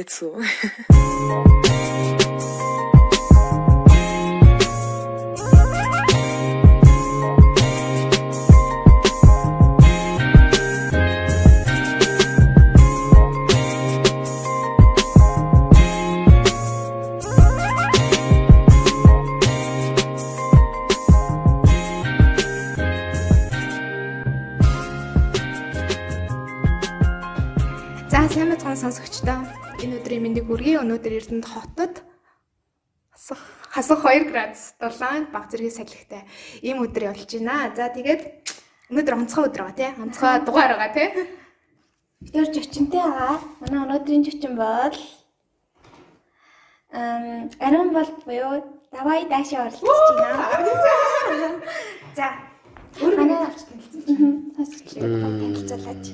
тэгээд сүү. Эрдэнэт хотод хасах хасах 2 градус 7 баг зэргийн салхитай ийм өдөр явуулж байна. За тэгээд өнөөдөр онцгой өдөр байгаа тий. Онцгой дугаар байгаа тий. Өдөр зочинтэй байгаа. Манай өнөөдрийн зочин бол эм Арон болт буюу давай даашаа оролцож байна. За өөрөө авч танилцсан. Сонсогчдод танилцуулаач.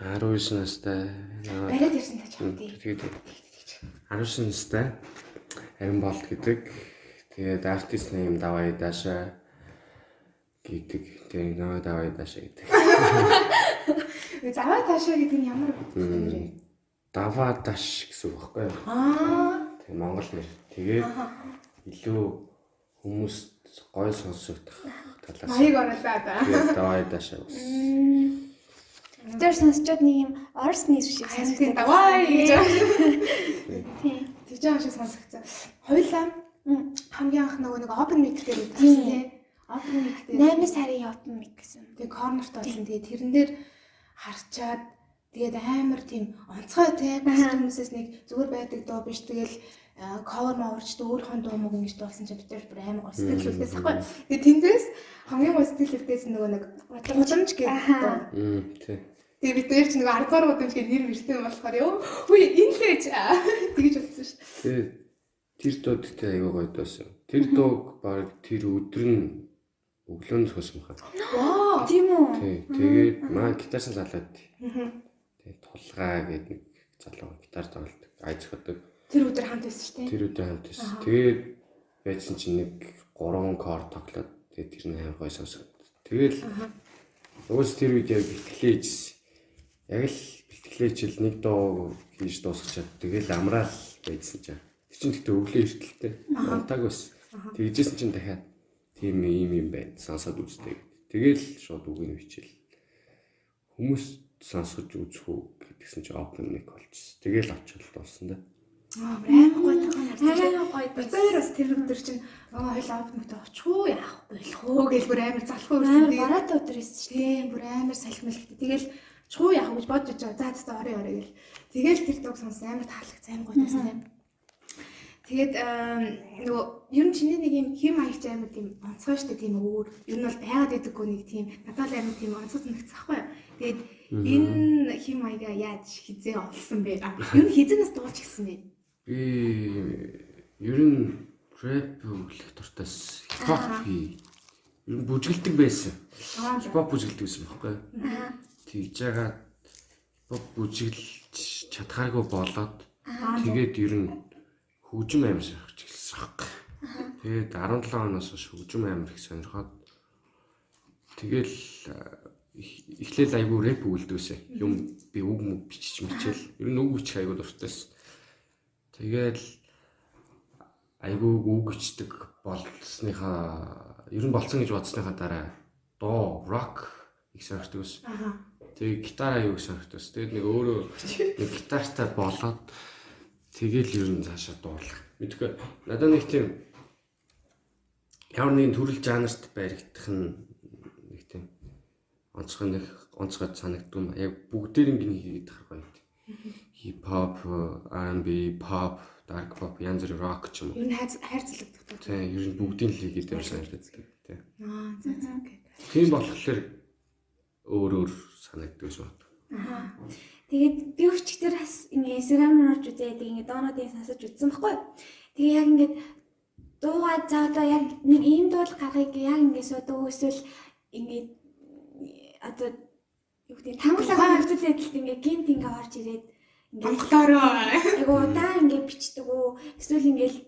19 настай. Бариад ирсэн тач хамтий. Тэгээд 19 настай. Харин болт гэдэг. Тэгээд артист нэм давай даашаа гэдэг. Тэгээд давай давай даашаа гэдэг. Заваа таашаа гэдэг нь ямар нэр вэ? Даваа даш гэсэн үг байхгүй юу? Аа. Тэгээд монгол нэр. Тэгээд илүү хүмүүст гой сонсогдох талаас. Маяг оруулаад аа. Тэгээд давай даашаа бас. Тэр сонсчод нэг юм орс нэр шиг Харин давай гэж. Тэгж байгаа шиг сонсогцсон. Хойлоо хамгийн анх нөгөө нэг open mic дээр үзсэн тий. Open mic дээр 8 сарын open mic гэсэн. Тэгээ корнерт болсон. Тэгээ тэрэн дээр харчаад тэгээд амар тийм онцгой тий. Бас хүмүүсээс нэг зүгээр байдаг доо биш. Тэгэл cover моврч өөрийнхөө дуу мөг ингэж дуулсан чинь бид бүр амар гоо сэтгэл үлдээс ахгүй. Тэгээ тэндээс хамгийн гоо сэтгэл үлдээс нөгөө нэг удамж гэдэг дуу. Мм тий. Тэгээ бид нэр чинь нөгөө 10 дугаар удамж гэдэг нэр мэртэй болохоор ёо. Хүй энэ л гэж тэгж утсан шүү. Тэгээд тэр дууд тэ аягүй гоё дуусан. Тэр дууг баг тэр өдөр нь өглөөнд суусан хаа. Вау. Тийм үү? Тий. Тэгээд маа гитарсан залууд. Тэгээд тулгаа гэдэг нэг залуу гитар тоглодог. Ай зөхөдөг. Тэр өдөр хамт байсан шүү дээ. Тэр өдөр хамт байсан. Тэгээд байцсан чинь нэг 3 кор тоглоод тэгээд тэр нь аим гоё сонсогд. Тэгэл уус тэр үед яг бэлтгэлээжсэн. Яг л бэлтгэлээчил нэг дуу хийж дуусгачаад тэгэл амраал байцсан чинь. Тэр чинь тэгтээ өглөө эртэлтэй. Унтааг байсан. Тэгжсэн чинь дахиад тийм юм юм байна. Сонсоод үзтээ. Тэгэл шууд үгийг бичээл. Хүмүүс сонсгож үзэх үү гэдгсэн чинь open mic болчихсон. Тэгэл очилт болсон да. Аа амар гоё тахаа Арай гоё Тэр бас тэр өдөр чинь аа хоёул авт мөтө очих уу яах болох уу гэж бүр амар залхуу Амар үрсэн. бараатай өдөр байсан шүү. Тийм бүр амар салхимэлт. Тэгэл чуу яах гэж бодож байгаа. За за орой орой гэл. Тэгэл тэр дог сонсон амар таалагц амар гоё байсан юм. Тэгээд нөгөө ер нь чиний нэг юм хим маягч амар тийм онцгой штэ тийм өөр. Ер нь бол байгаад идэггүй нэг тийм надад амар тийм онцгой санагдчихгүй юу. Тэгээд энэ хим маяга яаж хизээ олсон бэ? Ер нь хизэнээс дуулж гисэн бэ? Би ер нь рэп өглөх дуртаас хипхоп хий. Ер нь бүжгэлдэг байсан. Аа Хипхоп бүжгэлдэг байсан байхгүй? Тэгж хипхоп бүжгэлж чадхааргүй болоод тэгээд ер нь хөгжим амар сонирхож эхэлсэн байхгүй. Тэгээд 17 оноос хойш хөгжим амар их сонирхоод тэгэл эхлээл айгүй рэп өгөлдөөсэй. Юм би үг мүг бичиж мичээл. Ер нь үг бичих айгүй дуртайсэн. Тэгэл айгүй үг бичдэг болсныхаа ер нь болцсон гэж бодсныхаа дараа доо рок их сонирхдаг ус. Тэгээ гитар аюу их сонирхдаг ус. Тэгээд нэг өөрөө нэг гитартай болоод тэгэл ер нь цаашаа дуурлах. Мэдгүй надад нэг тийм ямар нэгэн төрөл жанрт баригдах нь нэг тийм онцгой нэг онцгой санагдсан. Яг бүгдээрийн гин хийгээд тахар гоё. Хип хоп, R&B, pop, dark pop, янз бүр rock ч юм уу. Ер нь хайр хайрцагдаг. Тийм, ер нь бүгдийн л хийгээд явж санагддаг. Тийм. Аа за за окей. Тийм болохоор өөр өөр санагддаг шүү. Тэгээд би өчтөр бас ингээ Instagram руу орж үзээд ингээ доонуудыг сонсож үзсэн баггүй. Тэгээ яг ингээ дуугаа за одоо яг нэг ийм дуул гаргыг яг ингээ суудаг эсвэл ингээ одоо юу гэдэг тамглаа хөвцөлээд л ингээ гинт ингээ орж ирээд ингээ Монголоороо айгу удаан ингээ бичдэг үү эсвэл ингээл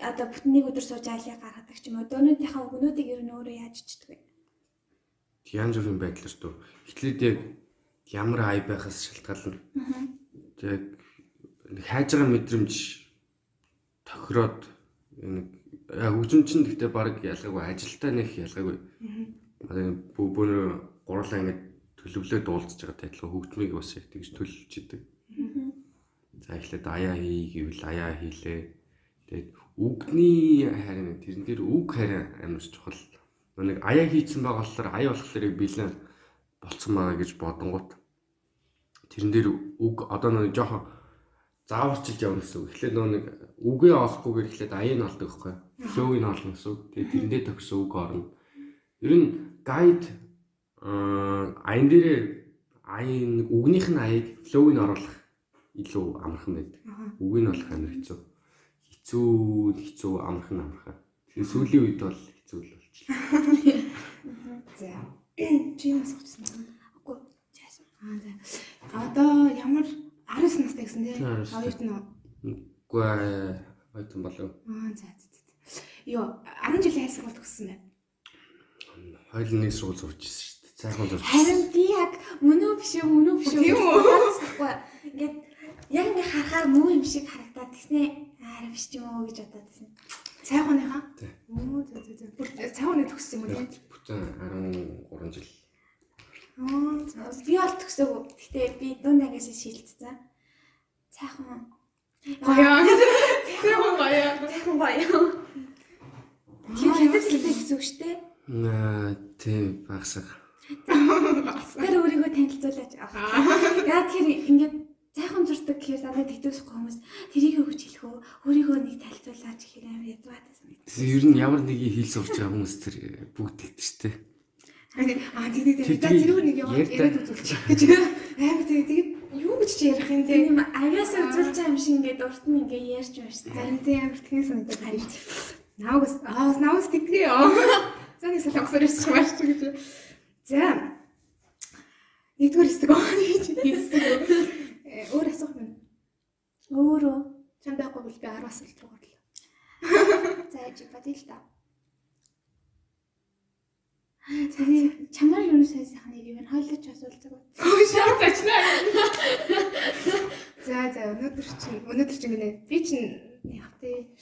одоо бүтэн нэг өдөр сууж айлыг гаргадаг ч юм уу? Дуунуудынхаа өгнүүдийг ер нь өөрөө яаж чичдэг вэ? Янз бүрийн байдлаар туу. Эхлээд яг ямар ай байхаас шалтгаална. Нэг хайж байгаа мэдрэмж тохироод нэг яа хөгжим чинь гэхдээ баг ялгаагүй ажилтаа нэг ялгаагүй. Одоо бүгбөнөө гурлаа ингэж төлөвлөөд уулзж байгаа тайлбар хөгжмийг бас яг тэгж төлөвлөж идэг. За эхлээд аяа хий гэвэл аяа хийлээ. Тэгээд үгний харин тэрэн дээр үг харин амар чухал. Нэг аяа хийцэн байгаа болохоор аяа болохоор бэлэн болцсон байгаа гэж бодонгууд тэрэн дээр үг одоо нэг жоохон зааварчилж явна гэсэн үг. Тэгэхээр нөө нэг үгээ олохгүйгээр эхлээд аяа нь олдог байхгүй. Флоуийг олно гэсэн үг. Тэгээд тэрэндээ төгсөн үг орно. Ер нь гайд аа аян дээр аян үгнийх нь аяыг флоуийг оруулах илүү амархан байдаг. Үгийг нь олох амар хэцүү. Хэцүү хэцүү амархан амархан. Тэгээ сүүлийн үед бол хэцүү л. За. Чи юм асуучихсан юм. Үгүй. Чаасан. Аа за. Одоо ямар 19 настай гэсэн тий? 19 Оюут нь. Аа Үгүй ойтон болов. за за. Йоо 10 жилийн хайр сургууль төгссөн байна. Хоёул нэг сургууль сурч ирсэн шүү дээ. Цайхан сурч. Харин би яг мөн үү биш үү мөн үү биш үү Тийм үү? Ингээд яг ингээ харахаар муу юм шиг харагдаад тэгснэ аа биш ч юм уу гэж бодоод байсан. Цайхууныхаа? Тий. Оо за за за. Бүр цайхууны төгссөн юм уу тий? Бүтэн 13 жил. Аа за. Би бол төгсөөгүй. Гэхдээ би дунд ангиас шилжсэн. Цайхан. Гоё. Цайхун гоё. Цайхан гоё. Тэр хятад хэлтэй гэсэн үг шүү дээ. Аа тийм багсаг. Тэр өөрийгөө танилцуулаач. Яа тэр ингээд цайхан зурдаг гэхээр надад тэтгсэхгүй хүмүүс тэрийг өгч хэлэх үү? Өөрийгөө нэг танилцуулаач гэхээр амар ядгаатайсан мэт. Ер нь ямар нэг хэл сурч байгаа хүмүүс тэр бүгд тэгдэж штэ. Аа тий тий тий. Тэр- За тэрүүг нэг ярьдаг. яриад үзүүлчих гэж. Амар тий тэгээд юу гэж чи ярих юм те? Тийм авяас үзүүлж байгаа юм шиг ингээд урт нь ингээд ярьж байна дээ. Зарим тий амар тгээс санагдаад байна. Наавс аа наавс тэгрээ ёо. За нэг сал огсоор ирчих маш ч гэж. За. Нэгдүгээр хэсэг аа гэж хэлсэн. Э, Өөр асуух юм. Өөрөө Чам байхгүй бол би 10 асуулт руу орлоо. зааж бодъё л та. Тэгээ чамаар юу сайн сайхан нэр юм хойлооч асуулцаг. Шаа зачнаа. За за өнөөдөр чинь өнөөдөр чинь гинэ би чинь яг тий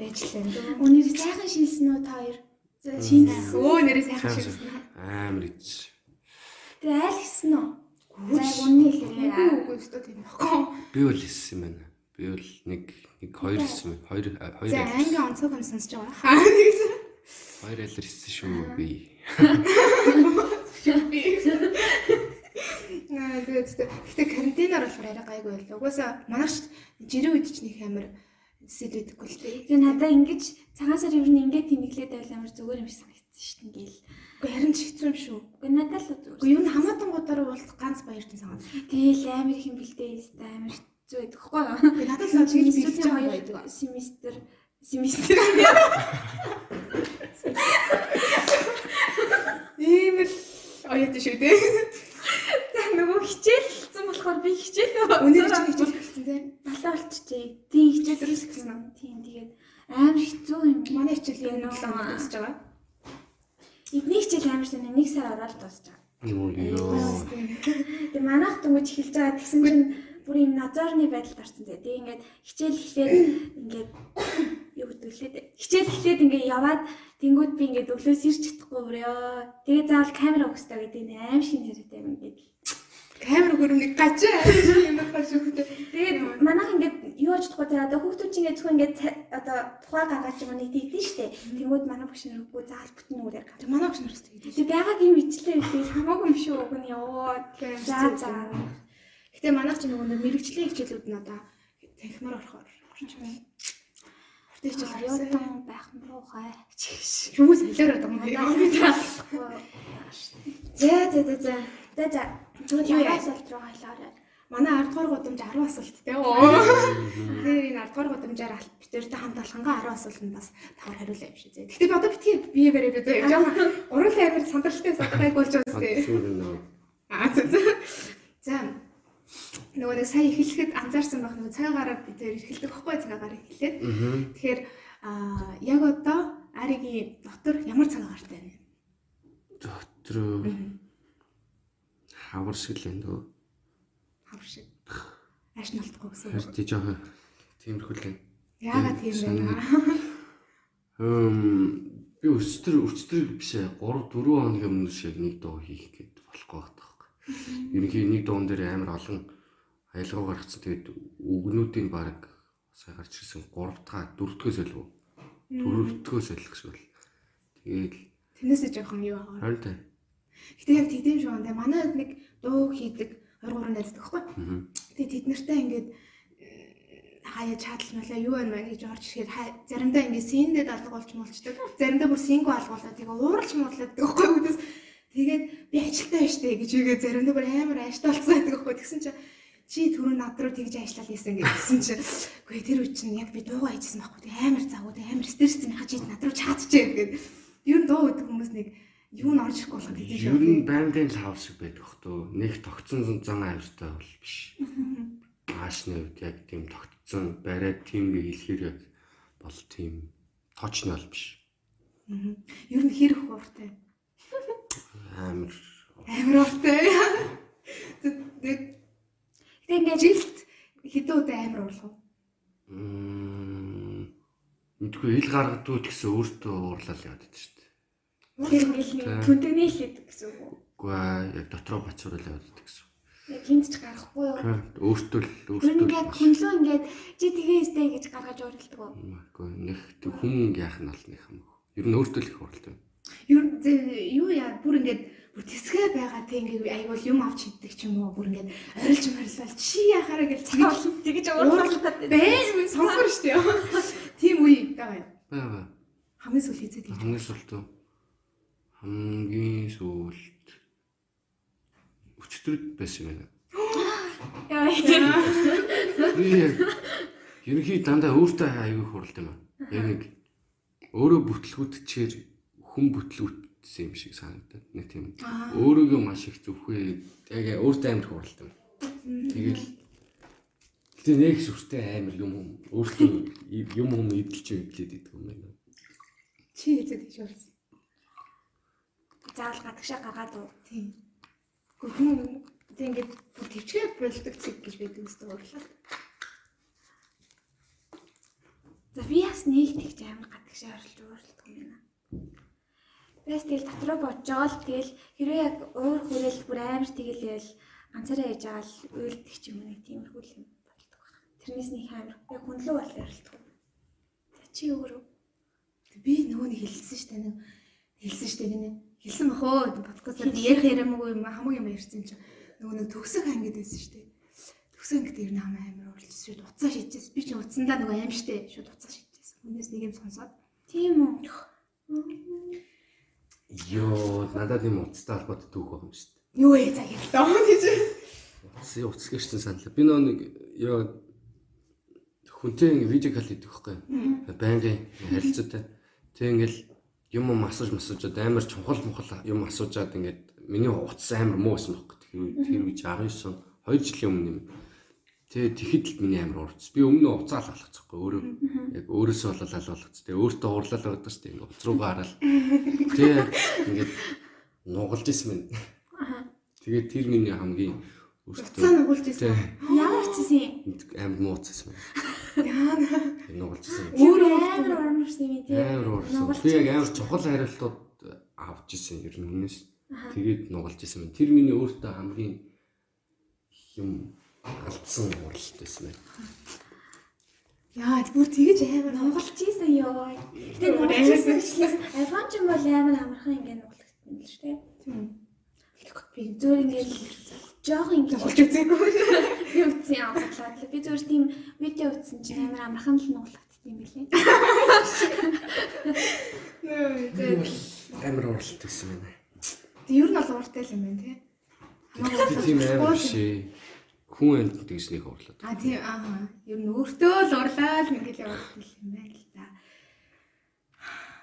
байж лээ дөө. Өнөр сайхан шилсэн үү та хоёр? За шинэ. Өө нэрээ сайхан шивсэн. Амар ич. Тэгээ айл гисэн үү? За үнний хэлээ. Үгүй үгүй өстө тийм баггүй. Би бол хэлсэн юм байна. Би бол нэг нэг хоёр хэлсэн юм. Хоёр хоёр За ангийн онцгой юм сонсож байгаа. Хоёр аль хэлсэн шүү би. Аа тэгээд гэхдээ карантинаар болохоор арай гайгүй байлаа. Угаасаа манайч жирийн үед ч нэг амар сэдвэдэггүй л дээ. Тэгээ надаа ингэж цагаан сар ер нь ингээд тэмэглээд байл амар зүгээр юм шиг санагдсан шүү дээ ингээл. Үгүй харин ч хэцүү юм шүү. Гэхдээ надад л зүгээр. Үгүй юу хамаатан годоор бол ганц баяртай санаад. Тэгэл амар их юм бэлдээ өстэй амар хэцүү байдаг хгүй юу? Надад л чиг бэлдэж байгаа байдаг. семестр семестр Ийм л оёд шүү дээ. За нөгөө хичээл хэлсэн болохоор би хичээл Өнөөдөр чинь хичээл хэлсэн тийм. балаа болчихжээ. Тийм хичээл дөрөс гэсэн юм. Тийм тэгээд амар хэцүү юм. Манай хичээл энэ Нөө. 7 хоног дуусж байгаа. Эдний хичээл амар сайн нэг сар ороод дуусчих. Юу ёо. Тэгээ манайх дөнгөж хэлж байгаа тэгсэн чинь бүр юм назарны байдалд орсон зэ. Тэгээ ингээд хичээл эхлээд ингээд юу гэдэг лээ. Хичээл эхлээд ингээд яваад тэнгууд би ингээд өглөөс ирч чадахгүй бүрээ. Тэгээ заавал камера өгсдөө гэдэг нь аим шин хэрэгтэй юм ингээд. Камер хөрөмний гачаа юм байна шүү дээ. Тэгээд манайх ингээд юу ч чадахгүй тэгээ одоо хүүхдүүд чинь ингээд зөвхөн ингээд одоо тухай гаргаж юм нэг тийдэн штэ. Тэнгууд манай багш нар үгүй заавал бүтэн үрээр гаргаж. Тэг манай багш нараас тэгээд. Тэгээ байгаагийн мэтлээ би хамаагүй юм шүү уг нь ёо. За за. Гэтэ манайх ч нөгөө мэрэгчлийн хичээлүүд нь одоо танхимаар орохоор орч байна. Хүртээ хичээл. Аюутан байх юм руу хай. Юу солиороод байгаа юм бэ? За за за за. За за. Юу алт руу хайлаарай. Манай 10 дугаар гудамж 10 асуулттай. Тэгэхээр энэ 10 дугаар гудамжаар аль битэртэй хамт алхангаа 10 асуултанд бас тавар хариулаа юм шиг. Гэтэ би одоо битгий бие явж байгаа. Гурван амир сандралтай садгайг болж байгаа зү. Шүүр нөө. Аа за за. За. Нэг сая эхлэхэд анзаарсан байх нөгөө цагаараа бид тэр эхэлдэг байхгүй цагаараа эхлээд. Тэгэхээр аа яг одоо Аригийн дотор ямар цагаартай байна? Дотор хавар шиг л энэ дөө. Хавар шиг. ааш налтахгүй гэсэн үг. Харин жоохон тиймэрхүү л юм. Яагаад тийм бэ? Эм би өчтөр өчтөр биш ээ 3 4 хоногийн өмнө шиг нэг дуу хийх гээд болохгүй байгаа байхгүй. Ерөнхий нэг дуун дээр амар олон аялгаа гаргацсан. Тэгээд үгнүүдийн баг сая гарч ирсэн 3 дахь 4 дөхөөс илүү 4 дөхөөс илүү шиг бол. Тэгээд Тэрнээсээ жоохон юу байгаа. харин тий. Гэтэ яг тэгдэм шүү. Тэгээ манай нэг дуу хийдэг 2 3 найздаг байхгүй. Аа. Тэгээ тэд нартай ингээд хаяа чадлмалаа юу байна мэн гэж орж ирэхээр заримдаа ингээд синдэд алга болж мулчдаг. Заримдаа бүр синго алгуулаад тэгээ ууралж муурлаад байхгүй үгнээс тэгээд би ажилтаа байж тээ гэж үгээ заримдаа бүр амар ашталцсан байдаг байхгүй. Тэгсэн чинь чи түрүү над руу тэгж ажиллал хийсэн гэсэн чинь үгүй тэр үе чинь яг би дуугаа хийжсэн байхгүй. Тэгээ амар завгүй тэгээ амар стресстэй байхад чи над руу чаадчихээ гэдэг. Юу н дуу гэдэг хүмүүс нэг юу н орж ирэхгүй болох гэдэг Ер нь бандын лав шиг байдаг туу. Нэг тогтсон зан авиртай бол биш. Аашны үед яг тийм тогтсон бариад тийм хэлэхээр бол тийм тоочны бол биш. Ер нь хэрэг хууртай. Амар Амар уртай. Тэг Гэтэ ингээд жилт хэдэн удаа амар урлах уу? Мм, мэдгүй ил гаргадгүй ч гэсэн өөртөө уурлал яваад байдаг шүү дээ. тэр ингээд түндэний л гэдэг гэсэн үг үү? Үгүй ээ, яг дотроо бацуурал яваад байдаг гэсэн. Яг хинт ч гарахгүй юу? Өөртөө л өөртөө ингээд хүнлөө ингээд чи тгээстэй гэж гаргаж уурладаг уу? Үгүй нэг тэг хүн яах нь бол нэг юм. Ер нь өөртөө л их юм. Ер нь юу яа бүр ингээд бүр тэсгээ байгаа тэг ингээд айгуул юм авч иддэг ч юм уу бүр ингээд орилж морилол чи яхаараа гэж цагаал Тэгэж уурлаад бෑ сонсгор шүү дээ. Тийм үе байгаа. Баа баа. Хамгийн сүүл хийцээд гэж. Хамгийн сүүлд үү? Хамгийн сүүлд өчтөрд байсан юм байна. Яа. Ерөнхий дандаа өөртөө аягүй хуралд юм аа. Яг нэг өөрөө бүтлгүүдчээр хүн бүтлгүүдсэн юм шиг санагдаад нэг тийм өөрийгөө маш их зүвхээ яг өөртөө амар хуралд юм. Тэгэл Тэгээ нэг сүртэй амар юм юм өөртөө юм юм идэлж идэлээд идэх юм байна. Чи хийцээд гэж болсон. Заавал гадагшаа гаргаад уу? Тийм. Гэхдээ хүн тэг ингээд бүр төвчгээ болдог цэг гэж байдаг үстэй уурлаа. За би бас нэг тэгж амар гадагшаа оролж уурладаг юм байна. Бэс тэгэл дотроо бодож байгаа л тэгэл хэрвээ яг өөр хүрээл бүр амар тэгэлээл ганцаараа яж байгаа л уйлдаг ч юм уу нэг тиймэрхүү юм болдог байна. Тэрнээс нэг амар яг хүнлүү бол оролдог. За чи өөрөө Би нөгөө нэг хэлсэн шүү дээ. нэг Хэлсэн шүү дээ гинэ. Хэлсэн бах оо подкастаар ярих яриамгүй юм хамаг юм ярьсан чинь нөгөө нэг төгсөг ангид байсан шүү дээ. Төгсөг ангид ер нь хамаа амар уурлж шууд уцаа шийдчихсэн. Би чи уцсандаа нөгөө аим штэ шууд уцаа шийдчихсэн. Хүнээс нэг юм сонсоод тийм үү? Йоо, надад юм уцтай холбоотой түүх байгаа юм шүү дээ. юу ээ за ярьлаа гэж. Уцсан уцгэрчсэн саналаа. Би нөө нэг ёо хүнтэй ингээ видео кол хийдэг байхгүй. Байнгын харилцаатай. Тэг ингээл юм юм асууж масуужаад амар чухал мухал юм асуужаад ингээд миний уцс амар муу байсан байхгүй. Тэр тэр үе 19 2 жилийн өмнө юм. Тэгээ тэгэхэд л миний амар уурц. Би өмнө уцаал алгацхгүй өөрөө яг өөрөөсөө болол алгацсан. Тэгээ өөртөө уурлал байдаг шүү дээ. Ингээ уц руугаа хараад. Тэгээ ингээд нугалж исэн мэн. Тэгээ тэр миний хамгийн Уцаа өөртөө нугуулж Тэ. ирсэн. Ямар утсан юм? амар мууцсан юм. Яа. Нугалжсэн. Өөр амар урамшсан юм тий. Амар уурсан. Би яг амар чухал хариултууд авч исэн ер нь хүнээс. Тэгээд нугалж исэн. Тэр миний өөртөө хамгийн юм алдсан уралт байсан байна. Яа бүр тэгэж амар Нугалж ийсэн ёо. Гэтэ нугалж амар ийсэн ч юм бол амар амархан ингээ нугалагдсан юм л шүү дээ. Тийм. Би Зөөр ингээ жоохон ингээ болж үзээгүй. би үтсэн юм бодлоо. Би зөөр тийм видео үтсэн чинь амар амархан л нугалагдсан юм билээ. Нөө Амар уралт байсан байна. Ер нь бол ууртай л юм байна тий. Тийм амар биш ээ. Хүн амьд гэснийх урлаад. А тийм аа. Ер нь өөртөө л урлаа л ингээл яваад л юм байна л да.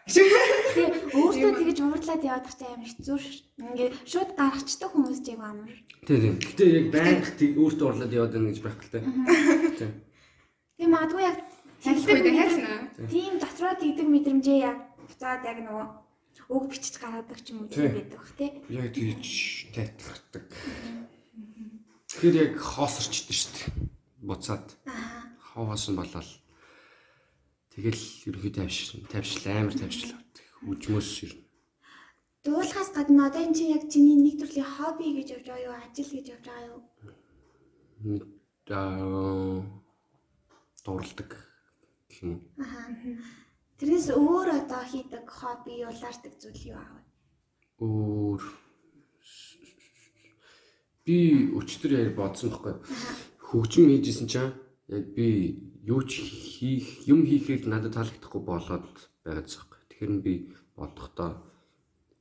Тэгээ өөртөө тэгэж уурлаад яваад тахтай амар хэцүү ш. Ингээ шууд гаргацдаг хүмүүс ч яг амар. Тийм тийм. Гэтэ яг байнг тийг өөртөө урлаад яваад байна гэж байхгүй л та. Тийм. Тэгээ магадгүй яг Танилдаг үү хайрна. тийм дотроо тэгдэг мэдрэмжээ яг буцаад яг нөгөө үг бичиж гаргадаг ч юм уу тийм байдаг бах тий. Яг тийж тайтгардаг. Тэгэхээр яг хоосорчдөө шүү дээ. буцаад Аа. хоосон болол тэгэл ерөнхийдөө тавьш тавьшил амар тавьшил авдаг. Хүчмөөс ер нь. Дуулахаас гадна одоо энэ чинь яг чиний нэг төрлийн хобби гэж явж байгаа юу? Ажил гэж явж байгаа юу? Аа дурладаг гэх юм. Аа. Тэрнээс өөр одоо хийдэг хобби, улаардаг зүйл юу аа? Өөр би өчтөр яг бодсон байхгүй. Хөгжим хийжсэн чинь яг би юу ч хийх юм хийхийг надад таалагдахгүй болоод байгаа зэрэг. Тэгэхээр би бодохдоо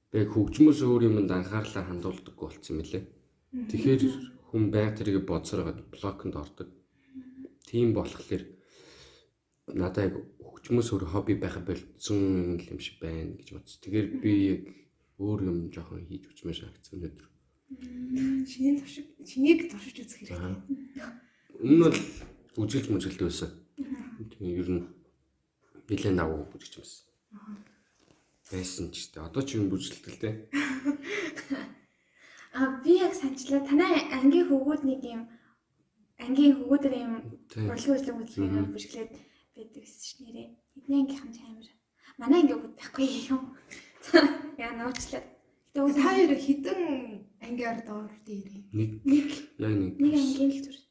би яг хөгжмөөс өөр юмд анхаарлаа хандуулдаггүй болсон юм лээ. Тэгэхээр хүн байг тэрийг бодсоор байгаа блоконд ордог. Тийм болохоор надад яг хөгжмөөс өөр хобби байха болцсон юм шиг байна гэж бодсон. Тэгэхээр би яг өөр юм жоохон хийж үзмээр шаардсан өнөөдөр. Шинийг туршиж шинийг туршиж үзэх хэрэгтэй. Нь бол үжилж мүжилт байсан. Тийм ер нь нэлээд давуу бүжигч юмсан. Байсан ч гэдэг. Одоо ч юм бүжилтэл те. А би яг санчлаа танай ангийн хөвгүүд нэг юм ангийн хөвгүүдэр юм урлагийн үйлчлэг Мгм. үйлчлэгээр бишгэлээд байдаг гэсэн ш нэрээ. Эдний ангийнхан ч амар. Манай анги хөвгүүд байхгүй юм. Яа нууцлаа. Гэтэ Та та хоёр хідэн ангиар доор дээр. Нэг нэг яг нэг нэг ангийн л зүрх.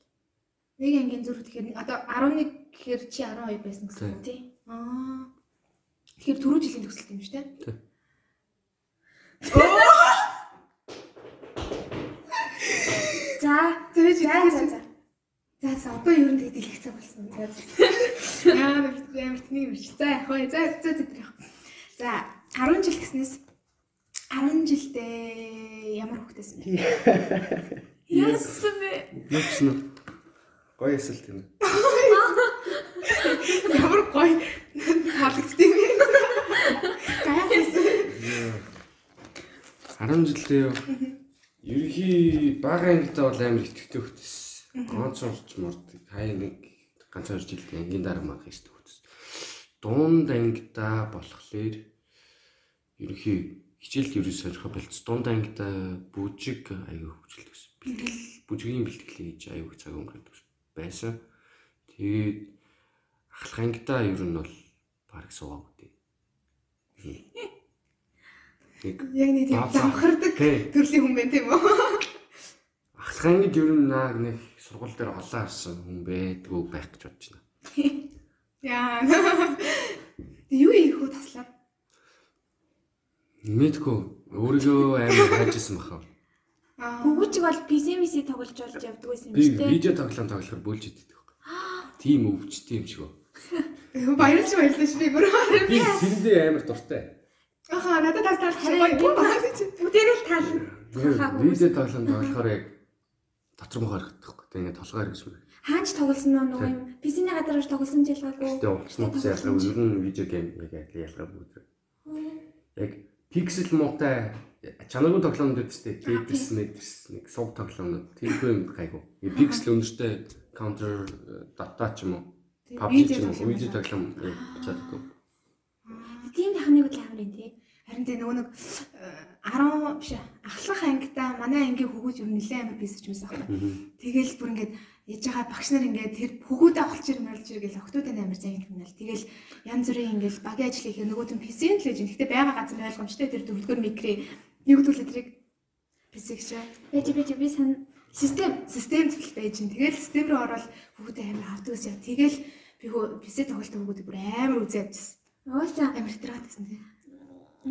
Нэг ангийн зүрх тэгэхээр одоо 11 гэхээр чи 12 байсан гэсэн үг. Тий. Аа. Тэгэхээр түрүү жилийн төгсөлт юм шүү дээ. Тийм. За Зөөж за за за. За за одоо ер нь их цаг болсон. За. Яа мэрч. За яг хөө за за за тэр яг. За 10 жил гэснээс 10 жилдээ ямар хөвгтэйсэн бэ? Яасан бэ? юу ч нэ. Гоё эсэл тийм. Ямар гоё хаалгдсан юм бэ? Гайхсан. 10 жилдээ юу? Ерхий бага ангидаа бол амар итгэвтэй хөлтөс. Ганц орч морд хай нэг ганц хоёр жилд ангийн дараа мах хийдэг хөлтөс. Дунд ангидаа болохоор ерхий хичээл ерөө сорих болц. Дунд ангидаа бүжиг аягүй хөвчлөлт гэсэн. Бэлтгэл бүжгийн бэлтгэл хийж аягүй цаг өнгөрөөд байсан. Тэгээд ахлах ангидаа ер нь бол баг суугаагүй. Нэг Яг нэг тийм завхардаг төрлийн хүн байна тийм үү? Ахлахангид ер нь нааг нэг сургууль дээр олоо харсан хүн байдгүй байх гэж бодож байна. Яа. Юу ийх үү таслаад? Мэдгүй өөрийгөө амар хайжсэн баха. Аа. Хөвгүүчиг бол PCMC тоглож болж явдаг байсан юм Би шүү дээ. видео тоглоом тоглохоор бөөлж идэв байхгүй. Тийм өвчтэй юм шиг үү. Баярлж баярлаж би бүр. Би тэрэндээ амар дуртай. Аха надад тас тал Харин гоё. Бүгдээрээ л тал. Хаа, Видео тоглоом тоглохоор яг дотор мохоор хэвтэхгүй. Тэг ингээд гэж байна. Хаач тоглосон нь нөгөө юм PC-ний гадарч тоглосон ч ялгаагүй. Гэтэ уучнаас ялгаа ер нь видео гейм яг ялгаа бүгд. Яг пиксел муутай чанаргүй тоглоомнууд үүдтэй Tetris Tetris нэг суг тоглоомнууд тиймгүй юм гайгүй. Пиксел өндөртэй counter data ч юм уу PUBG ч юм уу видео тоглоом чаддаггүй. Тийм тахныг л амар юм тий. Харин тэ нөгөө нэг э, 10 биш ээ, ахлах ангидаа манай ангийн хөгөөж ер нь нэлээд амар бисэж юмсан. Тэгэл бүр ингээд яж байгаа багш нар ингээд тэр хөгөөдөө олж ирмэ олж иргээл октоудын амар заян гэнэл. Тэгэл янз бүрийн ингээд багийн ажил хийх нөгөө түн PC-ийн л гэж. Гэхдээ байгаа газар ойлгомжтой тэр дөрөвдүгээр микри юу гэдүүлээ тэрийг PC гэж. Бэж бэж би сан Систем систем зүйл байж гин. Тэгэл систем рүү ороод хөгөөдөө амар авдаг гэсэн. Тэгэл би PC тоглолтын хөгөөдөө бүр амар үзээд байсан. Ууса Амар хэтрээд байсан тийм.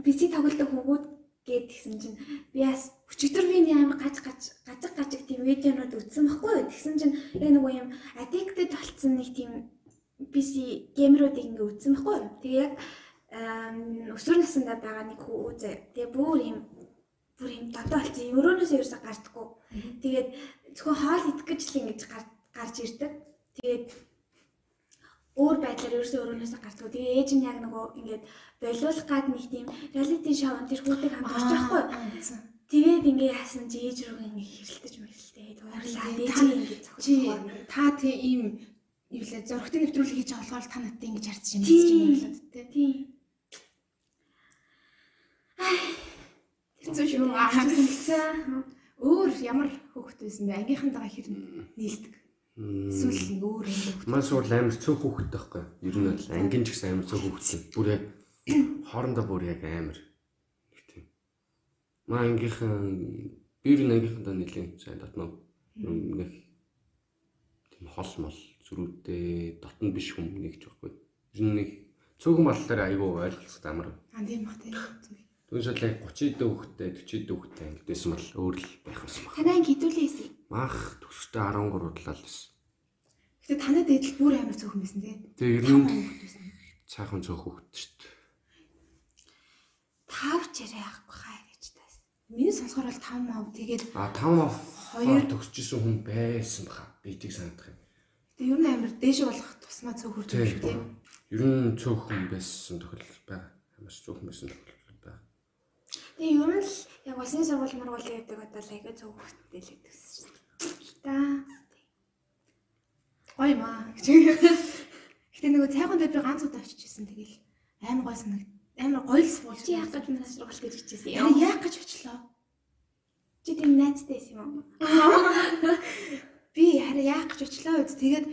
PC тоглолтог хөвгүүд гээд тэгсэн чинь би бас өчигдөр би амар гаж гаж гажиг гажиг тийм видеонууд үзсэн байхгүй. Тэгсэн чинь яг нөгөө юм addicted болсон нэг тийм PC геймеруудыг ингээ үзсэн байхгүй. Тэгээ яг өсвөр насндаа байгаа нэг хүү үзээ. Тэгээ бүр юм бүр юм додоо болсон. Өрөөнөөс ерөөсө гардаггүй. Тэгээд зөвхөн хоол идэх гэж л ингэж гар- гарч ирдэг. Тэгээд өөр байдлаар ерөөсөө өрөөнөөс гардаггүй. Тэгээ ээж нь яг нөгөө ингээд болиулах гад нэг тийм reality show тэр хүүтэй хамт орж байхгүй. Тэгээд ингээ яасан чи ээж рүү ингээ хэрэлдэж мэрэлтэй. Туурлаа. Тий, Ээж та- нь ингээ Чи та тийм ийм юу лээ зургтын нэвтрүүлэг хийж байгаа болохоор та надтай ингэж юм Тийм. гэж юм болоод тий. Тийм. Хэцүү шүү. Өөр ямар хөөхт байсан бэ? Ангийнхантайгаа хэр нийлдэг. Эсвэл нэг өөр юм уу? Маш уул амар цөөх хүүхэд байхгүй. Ер нь бол ангийн ч гэсэн амар цөөх хүүхэд. Бүр яг хоорондоо бүр яг амар. Нэг тийм. Маа ангийнхан бир ангийнхандаа нэлийн сайн татнаа. Нэг тийм хол мол зүрүүтэй дотн биш хүм нэгж байхгүй. Ер нь нэг цөөхөн боллоор айгүй ойлголцоод амар. Аа тийм бах тийм. Түүнээс л яг 30 дэх хүүхэдтэй 40 дэх хүүхэдтэй ангидсэн бол өөр л байх байсан баг. Танай анги хэдүүлээсэй. Мах төсөлтөө 13 удлаа л байсан. Гэтэ танад эдэл бүр амар цөөхөн байсан тий. Тэгээ ер нь цаахан цөөх хүүхэд шүү дээ. Тав чарэ яахгүй хаа гэж таас. Миний сонсохоор бол 5 мав тэгээд А 5 оф Хоёр- төгсөжсэн хүн байсан баха. Би тийг санагдах юм. тэгээд ер нь амар дээш болох тусмаа Тий. юм шүү тий. Ер нь цөөх хүн байсан тохиол байгаа. Ямар ч цөөх хүн байсан тохиол байгаа. Тэгээ ер нь л яг улсын сургууль мургуул гэдэг одоо л аяга зөв хөлтэй л гэдэг. Та Гоё маа. Гэтэ нөгөө цайхан дээр би ганц удаа очижсэн тэгэл амар гой санагд. Амар гоё л суулж. чи яах гэж манайс сургууль гэж хичээсэн юм. яах гэж очлоо. Чи тийм найзтай байсан юм уу? Би хараа яах гэж очлоо үз. Тэгээд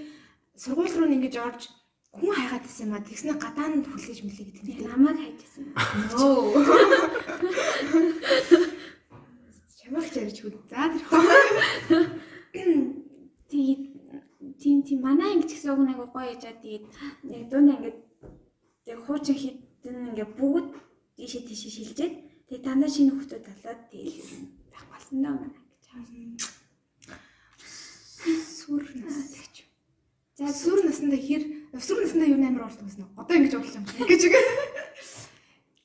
сургууль руу ингэж орж хүн хайгаад байсан юм а. Тэгснэ гадаа нь хүлээж мүлээ гэдэг нэг. намайг хайжсэн. Нөө. Чамайг чарж хүд. За тэрхүү. Тэгээд тийм тийм манай анги ч гэсэн уг нэг гоё яжаа тэгээд яг дунд ингээд яг хуучин хитэн ингээд бүгд ийшээ тийшээ шилжээд тэгээд дандаа шинэ хүмүүс талаад тэгээд байх болсон даа манай анги. Сүр нас гэж. За Сүр насндаа хэр сүр насндаа юу нээр болдог гэсэн үү? Одоо ингэж бодлоо юм шиг гэж.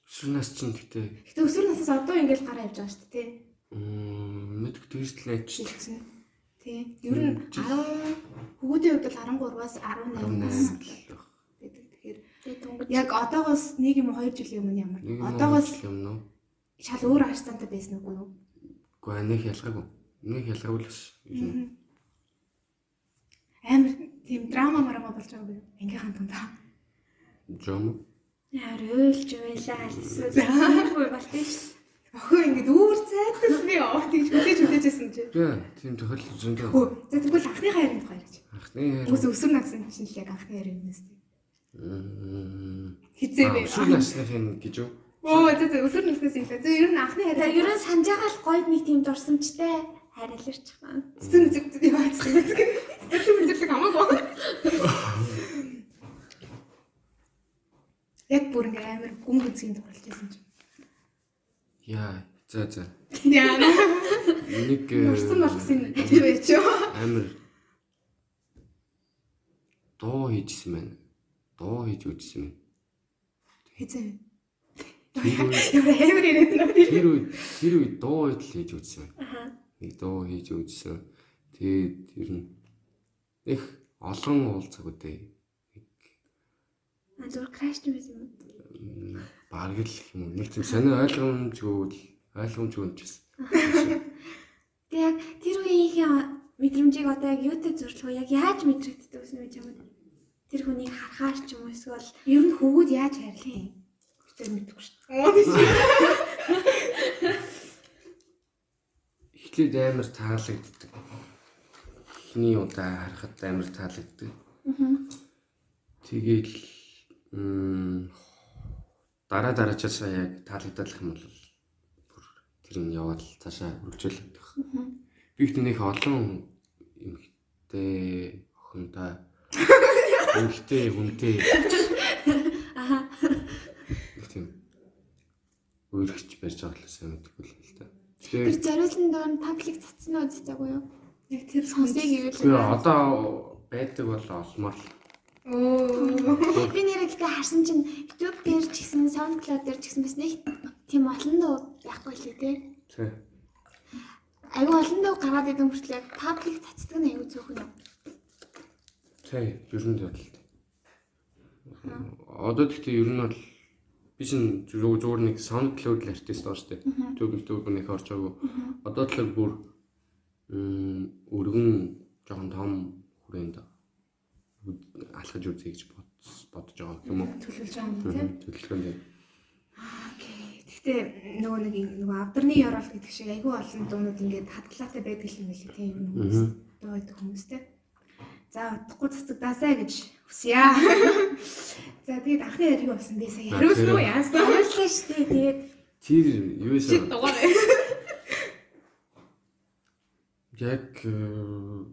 Шүнээс чинь гэтээ Гэтэ өсвөр наснаас одоо ингэж гараа явж байгаа шүү дээ, тий. м мэдг дижитал найч Шилжсэн. Тий. Ер нь 10 хүүхдийн хувьд бол 13-аас 18 нас 18 л байх. гэдэг. Тэгэхээр яг одоогоос нэг юм уу 2 жилийн өмнө ямар? Одоогоос юм нөө. шал өөр арцтай байсан уу юу? Гэхдээ нэг ялгаагүй. Нэг ялгаагүй л ш. Ер нь Амар тийм драма марама болж байгаа юм. Ангийнхан тунд. жом. яар ойлж байлаа гэсэн. Заагүй болтой ш. Охин ингэж үүр цайдал би оо тэгж хүлээж хүлээжсэн чи. Тэгээ тийм тохиол зөндөө. Хөө. За тэгвэл анхны хайрын тухай ярьж. Анхны Үгүй өсвөр насны чинь л яг анхны хайрын юмнээс. Мм. Хизээ бэ. Шүн насныхын гэж юу? Оо за за өсвөр наснаас ихлээ. За ер нь анхны За хайр. ерөн санаж байгаа л гоё нэг тийм дурсамжтай хайрлаарч байгаа. Зүн зүг зүг юм аа. Зүг зүг хамаагүй. Яг бүр ингээ амар гүн гүнзгий дурлж байсан чинь. Яа, за за. Яа. Нэг Урсан болгосон тийм байж юу? амар доо хийжсэн байна. Доо хийж үжсэн байна. Тэр үед- Ямар амар ирээд нөө. Тэр үед тэр үед доо хийж байна. Аха. Нэг доо хийж үжсэн. Тэгээд ер нь их олон уулзаг үдээ. А зүгээр краш байсан юм. М, Бараг л юм уу. Нэг тийм сонио ойлгомжгүй ойлгомжгүй юм чийсэн. Тэг яг тэр үеийн мэдрэмжийг одоо яг юутай зуршлах яг яаж мэдрэгддэг вэ гэж юм. Тэр хүнийг харахаар ч юм уу эсвэл Ер нь хөвгүүд яаж хайрлах юм? Тэр мэдгүй шүү дээ. Эхлээд амар таалагддаг. Эхний удаа харахад амар таалагддаг. Тэгээл м дараа дараачаасаа яг таалагдах юм бол бүр тэр нь яваад цаашаа үргэлжлүүлэх. Би ихтэй нэг олон эмхтэй охинтой эмхтэй хүнтэй аха их тийм өөрөгч барьж байгаа л сайн мэдгүй л л та. тэр зориулсан доор паблик цацсан уу зэцээгүй юу? Яг тэр сонсыг ивэл тэгээ одоо байдаг бол олмоор л Оо. би нэрээ гэтээ харсан чинь YouTube дээр ч гэсэн SoundCloud дээр ч гэсэн бас нэг тийм олон дуу яахгүй л дээ. тий. Аюу олон дуу гараад идэм хүртэл яг паблик цацдаг нь аюу цөөхөн юм. Тий, ер нь бодол. Одоо гэхдээ ер нь бол би чинь зөв зүгээр нэг SoundCloud л артист шүү дээ. YouTube YouTube нэг орж байгаагүй. Одоо тэгэхээр бүр өргөн жоохон том хүрээнд алхаж үзье гэж бодож байгаа юм уу? Төлөвлөж байгаа юм тийм. Төлөвлөгөөнд. Окей. Гэхдээ нөгөө нэг нөгөө авдарны ёроол гэдэг шиг айгүй олон дуунууд ингээд хадгалаатай байдаг юм билий тийм юм хүмүүс. Дуу байдаг хүмүүстэй. За удахгүй цацагдаасаа гэж хүсье. За тэгээд анхны яриг болсон би сая яриулсан уу яасан? Баярлалаа шүү дээ. Тэгээд Тэр юу Чи вэ? дугаар. Яг э,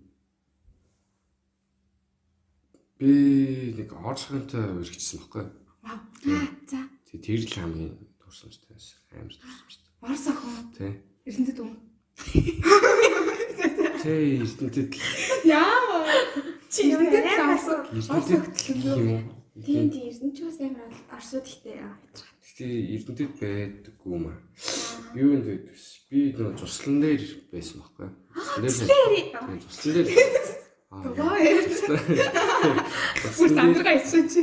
би нэг орцгонтой үргэлжсэн байхгүй. Вау. аа за. Тэг тэр л хамгийн турсамжтай байсан. Амар турсамжтай. Орос охин. Тэ. Эрдэнэт үү? Тэ эрдэнэтэд л Яа. Чи эрдэнэт авсан. эрдэнэтэд гэх юм уу? Тийм тийм эрдэнэч бас амар орсууд ихтэй. Гэтэ эрдэнэтэд байдаггүй юм аа. Юу юм бэ? Би нөө цуслан дээр байсан байхгүй. Цуслан дээр. Цуслан дээр. Аа. Дугаа. Цуслан Бүр дээр сандрага ичсэн чи.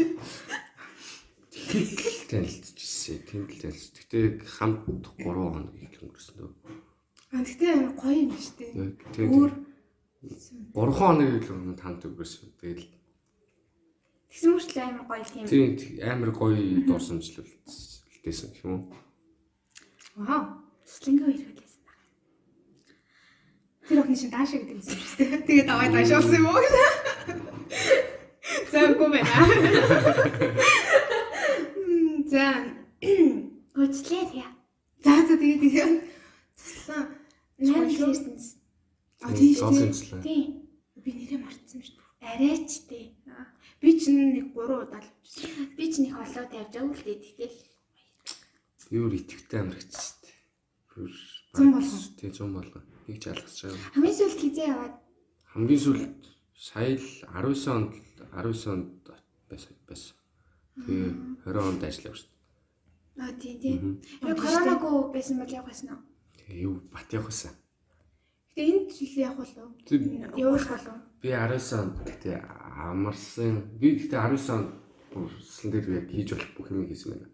Тэгэл танилцчихсэн. Тэнд л танилцсан. Гэтэ хамт 3 хоног их өнгөрсөн дөө. А тэгтээ гоё юм шүү дээ. Өөр 3 хоног л өмнө хамт өнгөрсөн. Тэгэл Тэгсэн мөрчлөө амар гоё тийм. тийм амар гоё дурсамжлалтэйсэн юм уу? вау. Цэслэнгээ хоёр байлаа. Тэр охин шин даашаа гэдэг юм шүү дээ. Тэгээд давай даашаасан юм уу? За үгүй байна. За. Гүйцлээ тэгээ. За за тэгээд тэгээд туслаа. Нэр эрдэнэс. А тийм шүү дээ. Тийм. Би нэрээ мартсан шүү дээ. Арайч дээ. Би чинь нэг 3 удаа л авчихсан. Би ч нэг холоо тавьж байгаа л дээ. Тэгтэл Юу итгэвтэй амрагчсан. Бүр Зам болгон. Тий, зам болгон. Нэг ч алгасч байгаа. хамгийн сүүлд хизээ яваад Хамгийн сүүлд сая л 19 онд 19 онд байсан байсан. Тэгээ 20 онд ажиллав шүү аа тийм. дээ. Яг коронавиго байсан бол явахсан уу? Тэгээ юу бат явахсан. Гэтэ энэ жил явах болов. Тэг- Явах болов. Би 19 онд тэгээ амарсан. Би гэхдээ 19 онд бүрсэн дээр яг хийж болох бүх юм хийсэн байна.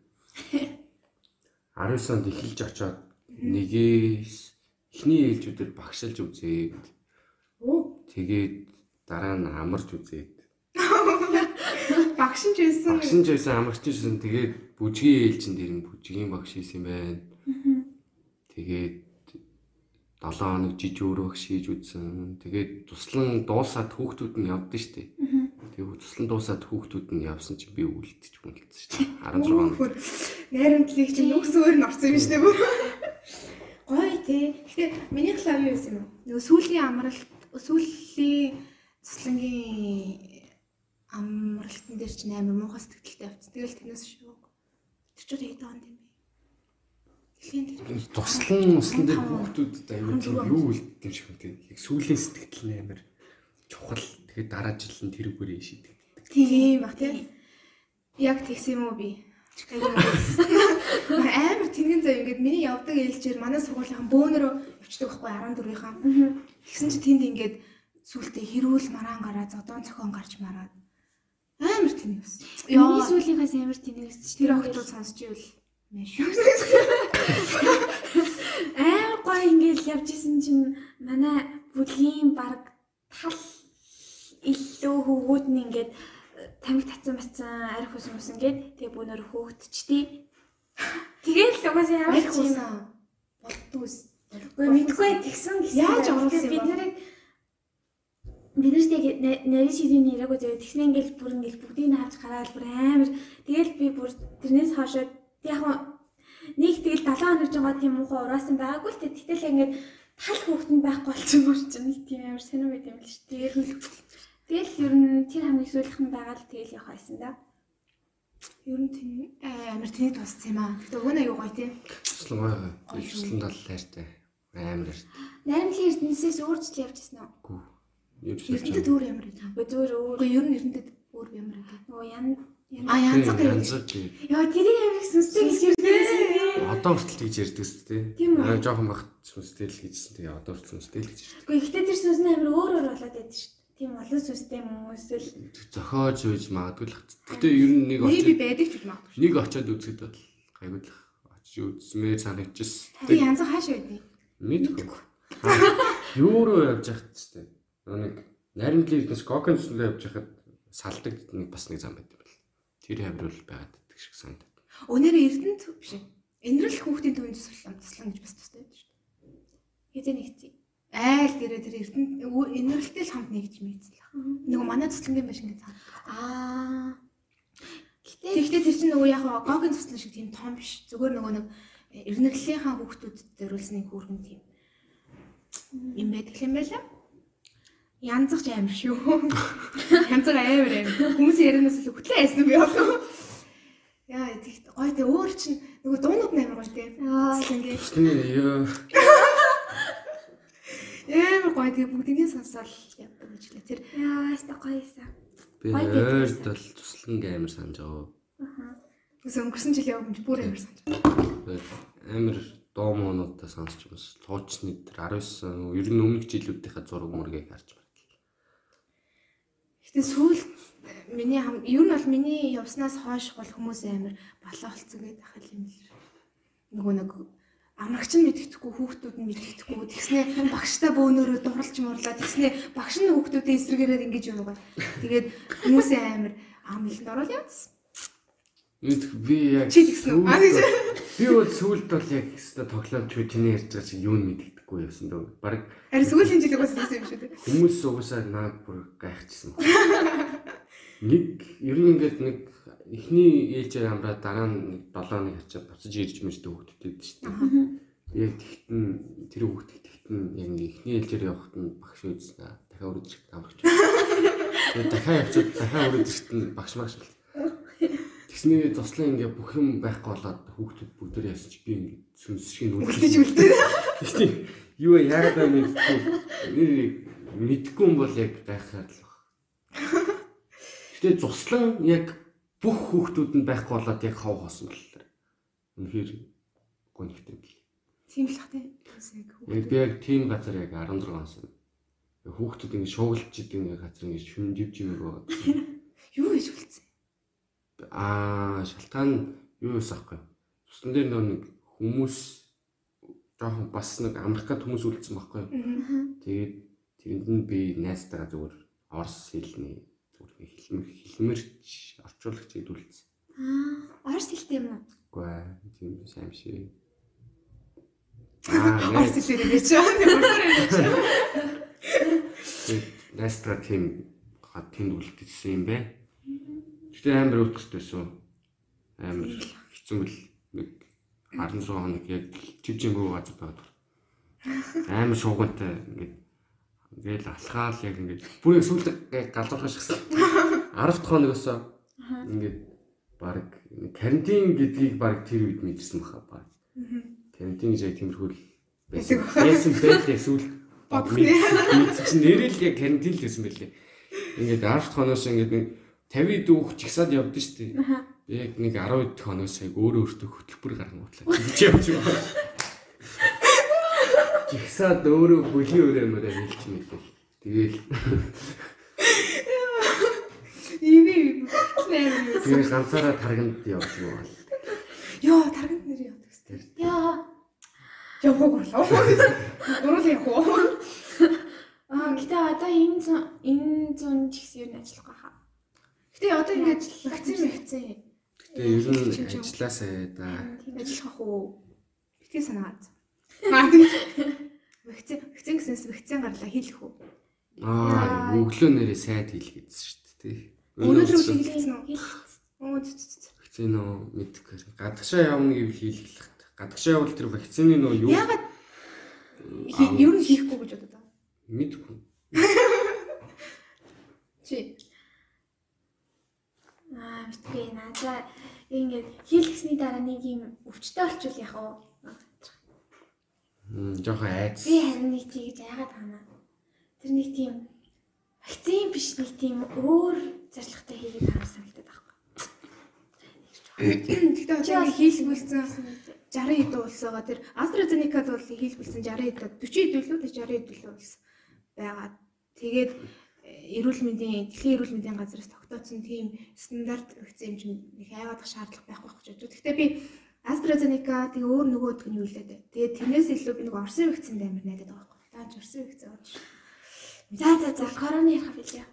19 онд эхэлж очоод нэгээс эхний ээлжүүдээр багшилж үзээд тэгээд дараа нь амарч үзээд Багш нь ч байсан. багш нь ч байсан амарч ч байсан тэгээд бүжгийн ээлжин дээр нь бүжгийн багш хийсэн байна. Тэгээд 7 хоног жиж өөрөө багш хийж үзсэн. Тэгээд туслан дуусаад хүүхдүүд нь явдсан шүү дээ. Тэгээд туслан дуусаад хүүхдүүд нь явсан чинь би үлдчих хүнэлсэн шүү дээ. 16 хоног. Найрамдлыг чинь нүгс өөр нь орсон юм шүү дээ. Тий. Гэтэ миний клав юу байсан юм бэ? Нөгөө сүүлийн амралт сүүлийн цэслэнгийн амралтын дээр чинь амар муухай сэтгэлтэй авчихсан. Тэгэл тэрнээс шүү. Тэр ч хэд онд юм бэ? Тэр. Туслан услан дээр хүүхдүүдэд аюул хамт. юу үлддэм шиг тий. Яг сүүлийн сэтгэл нь амар чухал. Тэгээд дараа жил нь тэрүүгээр шийдэг. Тийм баг тий. Яг тэгсэн юм уу би? Амар тэнгэн зав. Ингээд миний явдаг ээлжээр манай сургуулийн бөөнөрөө явчихдаг байхгүй 14-ийнхэн. Тэгсэн чи тэнд ингээд сүултээ хэрүүл мараан гараа зодон цохон гарч мараад. Амар тэнийг бас. Миний сүүлийнхээс амар тэнэгс чи тэр охтууд сонсч ивэл маш амар гоё ингээл явж исэн чинь манай бүлгийн баг тал илүү хөвгүүд нь ингээд тамиг татсан бацсан арх ус ус ингээд тэгээ бүүнөр хөөгдчихдээ тэгээд л угаасаа ямар ч юм усан болдгоос. Үгүй мэдгүй тэгсэн гэсэн. Яаж оруулсан юм бид бэ? нарыг бид нарт нарийн ширийн яриаг үзээ тэгснэ ингээл бүр ингээл бүгдийг нь хааж гараад бүр амар тэгэл би бүр тэрнээс хоошоо яг нэг тэгэл 7 хоног жоо тийм муухай ураасан байгаагүй л тэ тэгтэл ингээд тал хүүхэнд байхгүй болчихсон мөр чинь тийм амар сонирм байт юм л ш. Тэгэл тэгэл ер нь тэр хамгийн сүүлийнхэн байгаа л тэгэл явах байсан да. Ер нь тэн амар тэнийг туссан юм аа. Гэтэ өгнө аюу гоё тийм. Туслан гоё гоё. Туслан тал хайртай. Амар хайртай. Наримлын эрдэнэсээс өөрчлөлт явж ирсэн үү? Гүү. Юу ч Эрдэнэт өөр ямар. Үгүй зүгээр өөр Үгүй ер нь эрдэнэт өөр ямар юм. нөгөө ян А янзаг янзаг тий. Яа тэрийг амар сүнстэй гэж ярьдээ. Одоо хүртэл тэгж ярьдаг шүү дээ. Тийм үү? Аа жоохон бахт сүнстэй л гэжсэн. Тэгээ одоо хүртэл сүнстэй л гэж ярьдаг. Гэхдээ тэр сүнс нь амар өөр өөр болоод байдаг шүү дээ. Тийм олон уу эсвэл Зохиож үйж магадгүй л. Гэтэ ер нь нэг Нэг би очоод байдаг ч гэж магадгүй. нэг очоод үзэхэд бол гайгүй л очиж үзмээр санагдчихсэн. Би янзаг хаашаа байдгийг. Мэдгүй. Юу руу явж яхад ч тийм. Нэг наримтлын эрдэнэс кокенс руу явж яхад салдаг нэг бас нэг зам байт юм бэл. Тэр хаврал байгаад байдаг шиг санагдав. Өнөөдөр эрдэнэт биш. Энэрлэх хүүхдийн төвийн туслан туслан гэж бас тустай байдаг шүү дээ. хэзээ нэгцээ. Айл дээрээ тэр эрдэнэ инэрлэлтэй л хамт нэгж мэдсэн л. Нөгөө манай цэцлэнгийн биш ингээд цаа. Аа. Гэтэ Тэгэхдээ тэр чинь нөгөө яг гогийн цэцлэн шиг тийм том биш. Зүгээр нөгөө нэг эрнэрлэлийнхаа хүүхдүүдэд дөрүүлсний хүүргэн тийм юм байдаг юм байла. Янзах амар шүү. Янзаг амар амар. Хүмүүс ярианаас л хөтлөө яасан би болов. Яа тэгт гой тэ өөр чинь нөгөө дуунууд амар гоё тэ. Аа. Цэцлэнгээ Тэсний ёо амар гоё тэгээ бүгднийг сонсоол явдаг гэж лээ. Тэр яа, яста гоёсан. би ойрд бол туслан амар санаж байгаа. Аа. үс өнгөрсөн жил явсан бүр амар санаж. Тэгээд амар дуу моонуудаа сонсч бас туучны тэр 19 ер нь өмнөх жилүүдийнхаа зураг мөргийг харж байна. Гэтэ сүүл миний хам ер нь бол миний явснаас хойш бол хүмүүс амар болоо болцсон гэдэг ахал юм л. Нөгөө нэг амрагч нь мэддэхгүй хүүхдүүд нь мэддэхгүй тэгснэ багштай бөөнөрөө дурлж муурлаа тэгснэ багш нь хүүхдүүдээ эсрэгээрээ ингэж юм уу. Тэгээд хүмүүс амар амлалд орол явсан. Бид би яг үү? Сүүлд- би бол сүулт бол яг өстө тоглоомч чи чиний ярьж байгаа чи юу мэддэхгүй явсан дөө. Бараг Харин сүүлийн жилиг бас байсан юм шүү дээ. хүмүүс угсаа наад бүр гайхчихсан. Нэг ер нь ингээд нэг эхний ээлжээр амраад дараа нь 7 нэг ачаад буцаж ирж мэрдэг хүүхдүүд шүү дээ. Яг тэгтэн тэр хүүхд тэгтэн яг эхний ээлжээр явахад нь багш үзсэн. Дахиад ирэх амрагч. Тэгээд дахиад явчихад дахиад нь багш магш бол. Тэгснээ туслан ингээ бүх юм байхгүй болоод хүүхдүүд бүгд яасан чи би ингээ сүнсшиг нүдэж үлдээ. Тэгтээ юу яагаад аа мэдгүй. Нэр мэдгүй юм бол яг гайхаад л баг. Гэтэ цуслан яг бүх хүүхдүүд нь байхгүй болоод яг хов хоосон боллоо. Үнэхээр гонхтой бил. Тийм л хат. Яг би яг тийм газар яг 16 онсон. Хүүхдүүд ингэ шуугилж идэг нэг газар ингэ шүн дивж юм байгаа. Юу гэж үлдсэн? Аа шалтгаан юу байсан аахгүй. Цусны дээр нэг хүмүүс жоохон бас нэг Америкт хүмүүс үлдсэн байхгүй. Тэгээд тэрэнд нь би найзтайгаа зүгээр орс хэлний зүгээр хэлмэр хэлмэрч орчуулагч хэдүүлсэн. Аа, орс хэлтэй юм уу? Үгүй ээ тийм сайн шиг. Аа Орс найз хэлээрээ чи. найзтайгаа тийм га тэнд үлдсэн юм бэ. Гэтэ амар утгатай байсан. Амар хэцүү л нэг 16 хоног яг чивжэнгүү газар байгаад. Амар шуугантай ингээд ингээл алхаал яг ингээд бүр яг сүүлд галзуурхаш гисэн. 10 дахь хоногоос ингээд баг карантин гэдгийг баг тэр үед мэдсэн баха баг. Карантин гэж яг тиймэрхүү л байсан. Байсан байлээ сүүл Бодох нэ. мэдсэн нэрэл яг карантин л байсан байлээ. Ингээд 10 дахь хоногоос ингээд нэг 50 дүүх чигсаад явдсан шүү дээ. Яг нэг 10 дэх хоногоос яг өөрөө өөртөө хөтөлбөр гарган утлаа. Чи явж байгаа. Чигсаад өөрөө бүлийн өрөө мөрөө хэлч мэлээ. Тэгээл Иви нэр. тэгээ ганцаараа тарганд явж байгаа. Йоо, тарганд нэр явдаг сте. Яа. Явах болов. Гурал явах уу? Аа, гэтээ одоо энэ зун энэ зун ч гэсэн юу н ажиллах байхаа. Гэтэ одоо ингэж вакцин вакцин Гэтэ ер нь ажилласаа да. ажиллах уу? Битгий санаад. Вакцин вакцин гэснээс вакцин гарлаа хийлэх үү? Аа, өглөө нэрээ сайд хийл гэсэн шүү дээ. Өнөөдөр хийлгэсэн үү? Оо зү вакцин нөө мэдгүй. Гадагшаа явна гэвэл хийлгэх. Гадагшаа явбал тэр вакцины нөө юу Ягаад ер нь хийхгүй гэж бодод. мэдгүй. Чи Аа, битгүй наадаа ингээд хийлгэсний дараа нэг юм өвчтэй болчихвол яах вэ? Мм, жоохон айц. Би харин нэг тийгж яагаад таана. Тэр нэг тийм вакцин биш нэг тийм өөр зорилготой хийгээд байгаа санагдаад байхгүй. Гэхдээ одоо ингэ хийлгүүлсэн 60 хэд улс байгаа. Тэр AstraZeneca-д бол хийлгүүлсэн 60 хэд 40 хэд үлээ 60 хэд үлээ улс байгаа. Тэгээд э, эрүүл мэндийн дэлхийн эрүүл мэндийн газраас тогтоосон тийм стандарт вакцин хэмжээнд их айвадах шаардлага байхгүй гэж бодож. Гэхдээ би AstraZeneca тэгээ өөр нөгөөдг нь юу лээ дээ. Тэгээд тэрнээс илүү би нэг Орсын вакцинд амар найдаад байгаа байхгүй. Таач Орсын вакцин авч. За за за корона ярих билээ.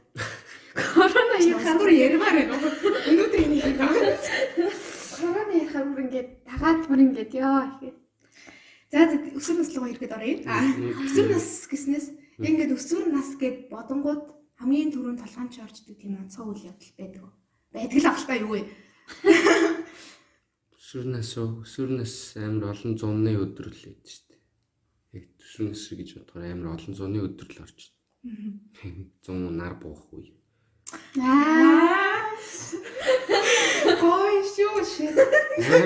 Корона ярих Хандур ярмаар байна. Өнөөдөр энийг хийх. корона ярих бүр ингээд дагаад бүр ингээд ёо ихэд. За за өсвөр нас руу ирэхэд оръё. Өсвөр нас гэснээс ингээд өсвөр нас гэд бодонгууд хамгийн түрүүнд толгойн ч орчдөг тийм онцгой үйл явдал байдаг. Байдаг л ахaltaа юу вэ? Өсвөрнээс өсвөрнээс амар олон зуны өдөр л байдаг шүү дээ. Яг өсвөрнээс гэж бодохоор амар олон зуны өдөр л орж. 100 нар буух үе. Аа. Гой шүү шээ.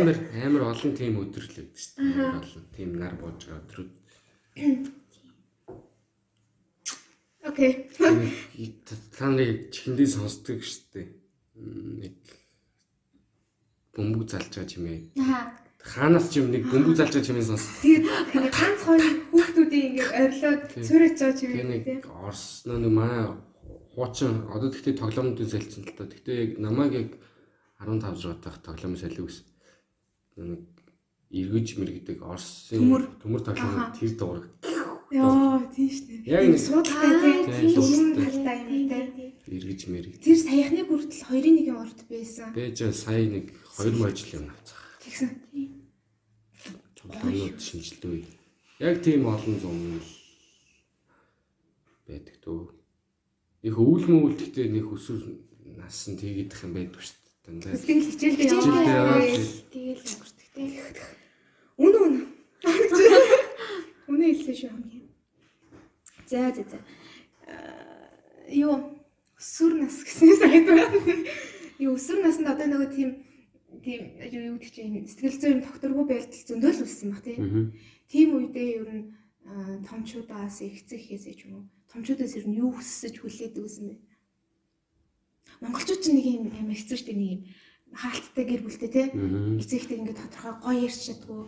Амар амар олон тийм өдөр л байдаг шүү дээ. Амар олон тийм нар бууж байгаа өдрүүд. Окей. Та нарыг чихэндээ сонсдог. М, Нэг бөмбөг залж байгаа чимээ. Аа. Хаанаас ч юм нэг бөмбөг залж байгаа чимээ сонс. Тэгээд ганц хоёр хүүхдүүдийн ингээд орилоод Тийм. цуурч байгаа юм уу нэг тийм. Орос нэг манай хуучин одоо тэгтээ тоглоомнуудын солилцсон л та. Тэгтээ яг намайг яг 15 жил таах тоглоом солио гэсэн. Нэг эргэж мэрэгдэг Оросын Төмөр. тоглоом тэр дуурай. Яа тийм шүү дээ. Яг Нэг суудалтай Тийм. Өмнө талтай юм тийм. Эргэж мэрэг. Тэр саяхны хүртэл хоёрын нэг юм урд байсан. Бэж сая нэг 2 мojил юм авцгаа. Тэгсэн. Тоглоомнууд шинжилдэг үе. Яг тийм олон зам л байдаг дөө. Их өвөл мөвөл гэхдээ нэг өсвөр нас нь тийгдэх юм байдаг шүү дээ. Тэгэл хичээлдээ яваа. Тэгэл өнгөртөг те. Үнэ үнэ. Үнэ хэлсэн шүү хамгийн. За за за. Аа, Юу өсвөр нас гэснээс айдваа. Юу өсвөр наснд одоо нөгөө тийм тийм юу гэдэг чинь сэтгэл зүйн докторгүй байдал зөндөл үүссэн баг тийм. Тийм үедээ ер нь аа, томчуудаас ихцэхээс ч юм уу томчуудаас ер нь юу хүссэж хүлээдэг гэсэн бэ? Монголчууд ч нэг юм амар хэцүү штэ нэг юм хаалттай гэр бүлтэй тийм эцэгтэй ингээд тодорхой гоё ярьж чадгүй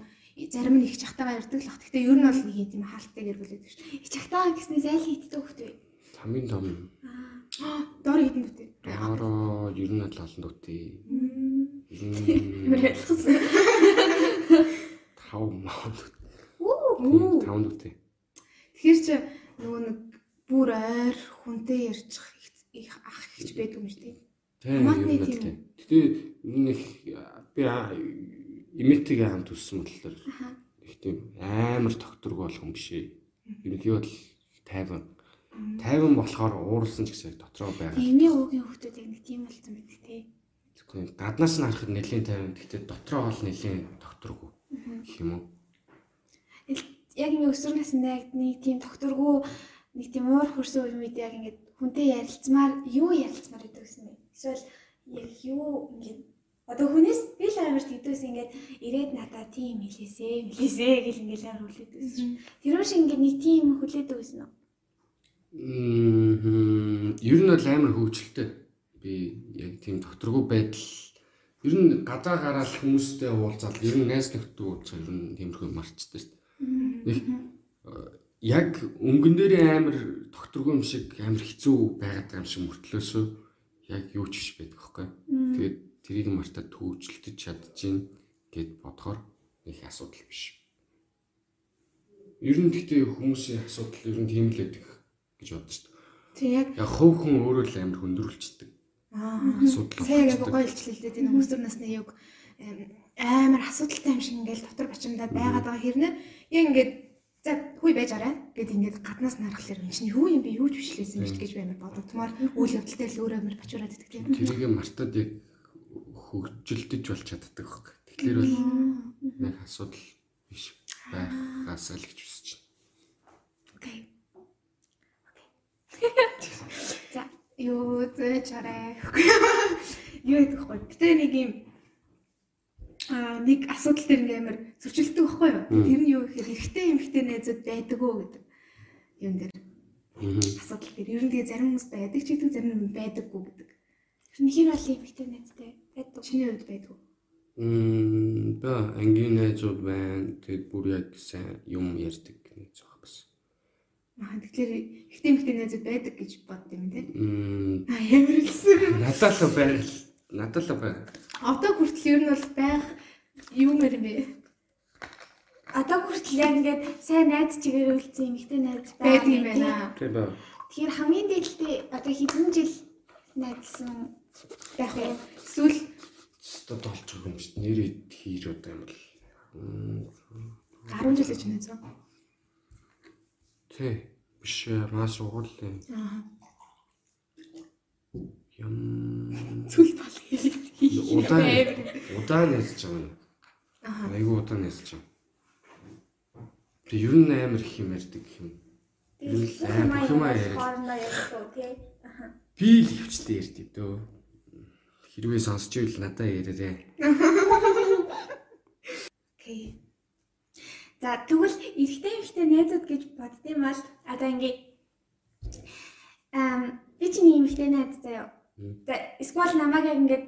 зарим нь их чахтагаа ярьдаг л бах. Гэхдээ ер нь бол нэг юм хаалттай гэр бүл байдаг шүү. Ich ахтаа гэснээс айл хийддэг хөхт вэ? Хамгийн том Аа. Дор хитэн үтэй. доороо ер нь л олон дүүтэй. Ямар ялхсан. Тав маунд Үү. тав дүүтэй. Тэгэхээр чи нөгөө нэг бүр ойр хүнтэй ярьчих их- их ах ихч байдаг юм шүү дээ. Тийм тийм тийм. Гэтэ нэг би имитиг хамт үссэн болохоор их тийм амар докторгүй болох юм биш ээ. Ерөнхийдөө л тайван. Тайван болохоор ууралсан ч гэсэн дотроо байгаа. Эмийн уугийн хөхтүүд яг нэг тийм болсон байдаг те. Тэгэхгүй гаднаас нь харахад нэлийн тайван. Гэтэ дотроо бол нэлийн докторгүй гэх юм уу? Яг юм өсвөр насндаа яг нэг тийм докторгүй нэг тийм уур хөрсөн үе үед яг ингээд хүнтэй ярилцмаар юу ярилцмаар байдаг гэсэн бэ? Эсвэл яг юу ингээд одоо хүнээс би л амар тэгдээс ингээд ирээд надаа тийм хэлээсээ хэлээсээ гэл ингээд амар хүлээдэг гэсэн. Тэр шиг ингээд нэг тийм хүлээдэг гэсэн үү? Мм ер нь бол амар хөвгчлөлтэй. Би яг тийм докторгүй байдал ер нь гадаа гараад хүмүүстэй уулзаад ер нь найз нөхдөд уулзах ер нь тиймэрхүү марчдаг шүү дээ. Нэг яг өнгөн дээр амар докторгүй юм шиг амар хэцүү байгаад байгаа юм шиг мөртлөөсөө яг юу ч биш байдаг хөөхгүй. Тэгээд тэрийг мартаад төвчлөлтөж чадчихин гэд бодохоор нэг асуудал биш. Ер нь гэхдээ хүмүүсийн асуудал ер нь тийм л байдаг гэж боддог шүү дээ. Тэг яг Яг хувь хүн өөрөө л амар хөндрүүлчдэг аа асуудал Сайн яг гоё илчлэлтэй тийм өсвөр насны юг амар асуудалтай юм шиг ингээл дотор бачимдаа байгаад байгаа хэрнээ яг ингээд за хүй байж арай гэд ингээд гаднаас нарахлаар юм чинь юу юм бэ юу ч бишлээсэн гэж гэж баймар бодогдмоор үйл явдалтай л өөр амар бачуураад идэх тийм. Тэрийг мартаад яг хөгжилдөж болж чаддаг хөөхгүй. Тэгэхээр бол нэг асуудал биш байгаасаа л гэж үзэж байна. Окей. За юу зөөж арай. Юу гэдэг вэ? Гэтэ нэг юм аа нэг асуудал дээр ингээм амар зөрчилдөг байхгүй юу? Тэр нь юу гэхээр эрэгтэй эмэгтэй найзууд байдаг уу гэдэг юм дээр асуудал дээр. Ер нь тэгээ зарим хүмүүс байдаг ч гэдэг зарим нь байдаггүй гэдэг. Тэр нь хэр бол эмхтэй найзтай байдаг. Чиний хувьд байдгүй. Мм ба ангийн найзууд байна. Тэгэд бүр яг сайн юм ярьдаг нэг зөх бас. Аа тэгэхээр эрэгтэй эмэгтэй найзууд байдаг гэж бодд юм тий. Мм Аа ямар хэлсэн. надад л байг. Надад л байг. Одоо хүртэл ер нь бол байх юу мэр юм бэ? Одоо хүртэл яг ингээд сайн найз чигээр үлдсэн эмхтэй найз Байдаг юм тийм. байна. Тэг ба. Тэгэхээр хамгийн дээдэлтэй одоо хэдэн жил найзлсан Яг уу эсвэл толч байгаа юм шүү дээ. Нэрээ хийж одоо юм бол. Мм, 10 жил гэж нээсэн. Тэ. Биш маш угууллаа. Аа. Ям Цүл бол хийх. удаан удаан нээсэж байгаа. Аа. Айгу удаан нээсэж байгаа. Тэг ер нь амар их юм ярьдаг юм. Ер нь амар юм яриад. тий. Аха. Би л хөвчтэй ярьдаг дөө. Хэрвээ сонсч ивэл надаа яриарэ. Окей. За тэгвэл эрэгтэй эмэгтэй найзууд гэж боддсон бол одоо ингээ ам би чинь эмэгтэй найз заяа. За эсвэл намайг яг ингээд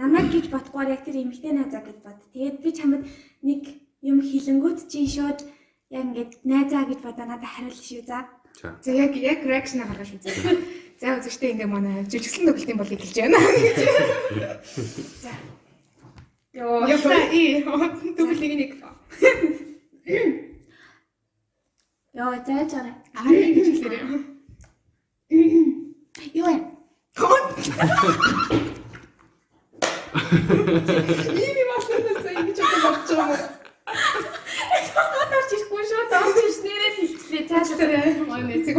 намайг гэж бодохгүйгээр яг тэр эмэгтэй найзаа гэж бод. Тэгээд би чамд нэг юм хилэнгүүт чинь шууд яг ингээд найзаа гэж бодоо надад хариулна шүү за. За. Яг яг reaction гаргаж үзье. За үзэгчтэй ингээ манай жижигсэн төгөлтийн бол хэлж байна. За. Йоо. Яса и төгөлийг нэг Йоо зааж байгаа. аа гэж хэлээрээ. Юу вэ? Ийм юм за ингэж бодож байгаа юм. Гадарч ирэхгүй шүү. Доош ирс нэрээ хэлчихлээ. Цааш Цаашдаа манай зэг.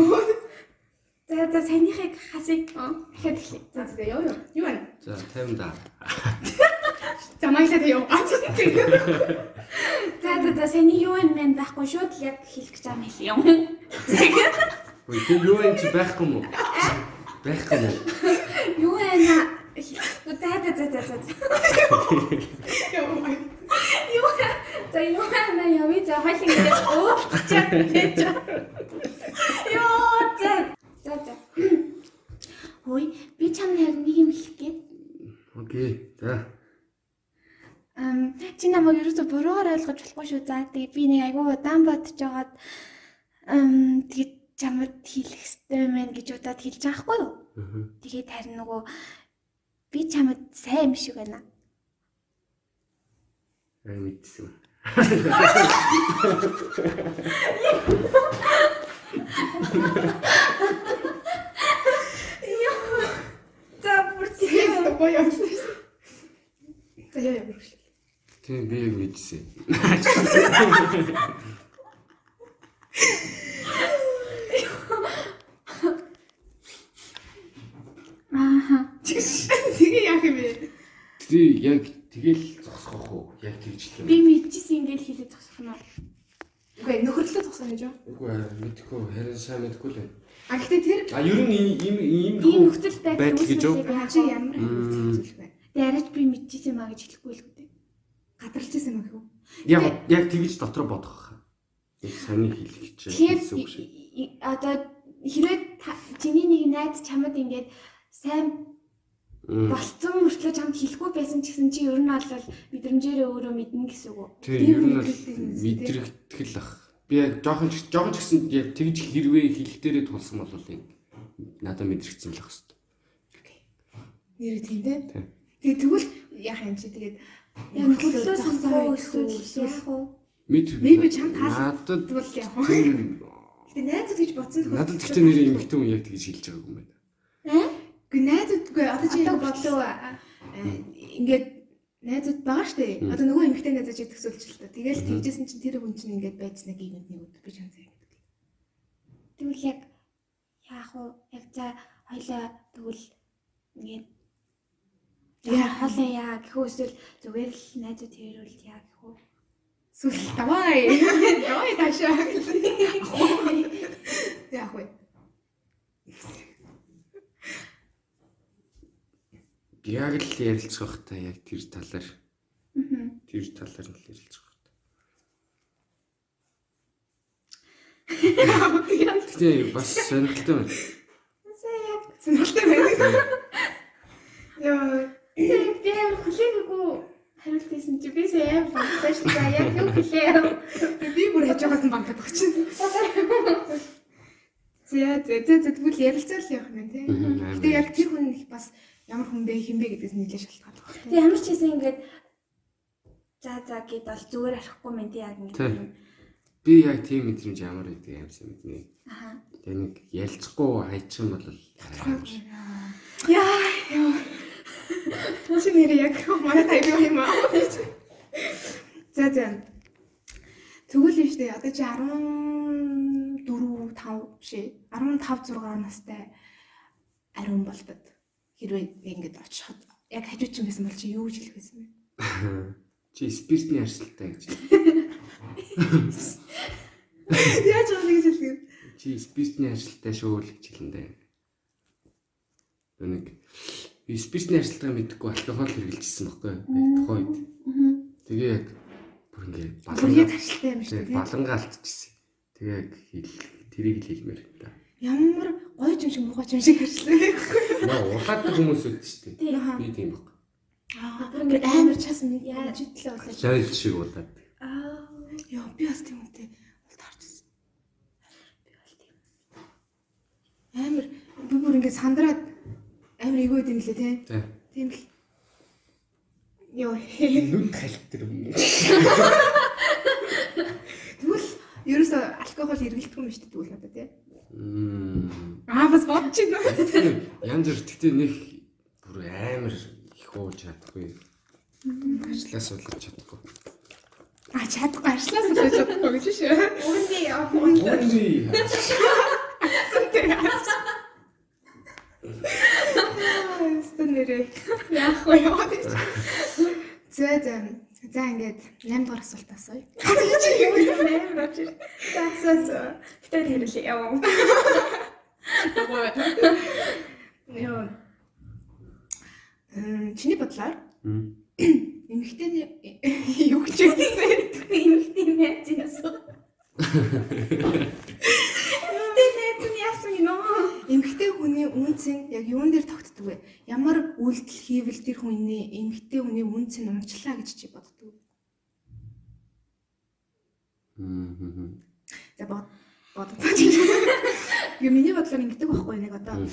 За за санийхыг хасыг дахиад эхлэе. За за ёо ёо. Юу вэ? За 50 да. За маяглаад ёо. За за за саний юу юм бэ байхгүй шууд л яг хэлэх гэж байгаа юм юм. Ой, тэг юу юм чи байхгүй юм уу? Байхгүй юм уу? Юу вэ на? За за за за за. Ёо. Юу? За юу вэ на яви за хойлын гэдэг уучлаа гэж. Йоо за за за. Хөөе би чамд яг нэг юм хэлэх гээд Окей. За. Ам чи намайг ерөөсө буруугаар ойлгож болохгүй шүү. За тэгээ би нэг айгүй удаан бодож байгаад ам тэгээд чамд хэлэх хэрэгтэй мэн гэж удаад хэлж байгаа хгүй юу? Аа. Тэгээд харин нөгөө би чамд сайн юм шиг байна. Аа мэдсэн. За бүр тийм. Боёо. За ёо ёо. Тийм би яг мэдсэн. Ааха. Тэгээ яах юм бэ? Тий яг тэгэл зогсох уу? Яг тэгж л Би юм. мэдчихсэн ингээд хэлээ зогсох нь. Үгүй нөхөрлөө зогсоо гэж юу? Үгүй ээ, мэдэхгүй харин сайн мэдэхгүй л байна. А гэхдээ тэр А ер нь ийм ийм ийм нөхцөл байдал байдал гэж юу? аа чи ямар хэлэх вэ? Дээрэж би мэдчихсэн маа гэж хэлэхгүй л үү. Гадарлаж исэн юм уу? Яг яг тэгж дотор бодох. Яг саний хэлэх Тэгэхээр хэлсэн үг шиг. одоо хэрвээ чиний нэг найз чамд ингээд сайн болцсон мөртлөө чамд хэлэхгүй байсан ч гэсэн чи ер нь бол мэдрэмжээрээ өөрөө мэднэ гэсэн үг. Тий, Тийм ер нь бол мэдрэгдэх юм зү, мэдрэгдэх л ах. Би яг жоохон ч жоохон ч гэсэн яг тэгж хэрвээ хэлэх дээрээ тулсан бол яг надад мэдрэгдсэн л ах хэвээр. Нэр тийм дээ. Тийм. Тэгээ тэгвэл яах юм чи тэгээд Яг нөхөрлөө сонгох эсвэл яах вэ? Мэд Maybe чамд таалагдвал надад яах вэ? Гэтэ найзууд гэж бодсон тохиолдолд надад тэгтээ нэр эмэгтэй хүн яг тэгж хэлж байгаагүй юм байна. Гүй найзуудгүй одоо чи бодлоо ингээд найзууд байгаа штэ. Одоо нөгөө эмэгтэй найзаа чи төсөөлч л та. Тэгэл тэгжсэн чинь тэр хүн чинь ингээд байцснаа гинэд нэг өдөр би чам сайн гэдэг. Тэгвэл яг яах вэ? Яг за хоёлаа тэгвэл ингээд Яа. хоолоо яа гэхүү эсвэл зүгээр л найзууд хэрүүл яа гэхүү. Сүл давай. Давай таашаа. Яах вэ? Яг л ярилцах та яг тэр талаар Аа. тэр талаар л ярилцах. Гэтэ бас сонирхолтой байна. Сонирхолтой байна. Би амар хүлээгээгүй хариулт хийсэн чи би сая амар багтаа шүү. За яг юу хүлээ. Би бүр хажуугаас нь банкад. За за за за тэгвэл ярилцаал явах нь тий. Мгм, Гэтэ яг тэр хүн их бас ямар хүн бэ хин бэ гэдгээс нийлээ шалтгаалдаг. Тэгээ ямар ч хийсэн ингээд за за гэд бол зүгээр арахгүй мэн тий яг ингээд. Би яг тийм мэдрэмж ямар гэдэг юм сайн мэднэ. Аха. Тэгээ нэг ялцахгүй хайчих юм бол шиг. Яа яа. Чи нэр яг манай тайван юм аа. За за. Тэгвэл юм штэ одоо чи 14 5 биш ээ 15 6 настай ариун болдод хэрвээ ингэж очиход яг хажууд чинь гэсэн бол чи юу гэж хэлэх байсан бэ? Чи спиртний арсалтай гэж. Яаж байгаа гэж хэлэх юм? Чи спиртний арсалтай шүү л гэж хэлэндээ. Нэг би спиртний арсалтайг мэдхгүй алкогол хэрэгжилсэн байхгүй тухайн үед. Тэгээ яг бүр ингээд Бүргээ таршилтай юм шүү дээ. балангаа алдчихсан. Тэгээ яг хэл тэрийг л хэлмээр да. Ямар гоё юм шиг муухай юм шиг харшлаа. Наа улаад хүмүүс үүд шүү дээ. Аа. Би тийм баг. Аа, бүр амар час яаж идлээ болоо. Лойл шиг улаад. Аа. Йоо, би бас тийм үнтэй бол таарчсан. Би бол тийм. Амар би бүр ингэ сандраад амар эйгөө юм лээ тий. Тийм л. Йоо. Нүд халтэр юм. Тэгвэл ерөөсө алкогол эргэлдэх юм шүү дээ тэгвэл одоо тий. Аа бас бодож байна. Янз бүр гэхдээ нэг бүр амар их ууж чадахгүй. Ажлаас болоод чадахгүй. Аа чадахгүй аршлаас л гэж бодохгүй гэж шүү. Үгүй яа. Ууны Стэн нэрээ. Яах вэ? За за. За ингээд 8 дугаар асуулт асууя. Амар очир. За за за. Битэр хэрэглээ яа. Эм чиний бодлоор эмэгтэйний юу гэж хэлсэн? Эмэгтэй найз яасан. Эмэгтэй найз нь яасан гинөө. Хүний үнцэн яг юун дээр тогтдог вэ? Ямар үйлдэл хийвэл тэр хүний эмэгтэй хүний үнцэн унчлаа гэж чи боддог вэ? Мм. За бод бодож. Юу миний бодлоор ингэдэг байхгүй нэг одоо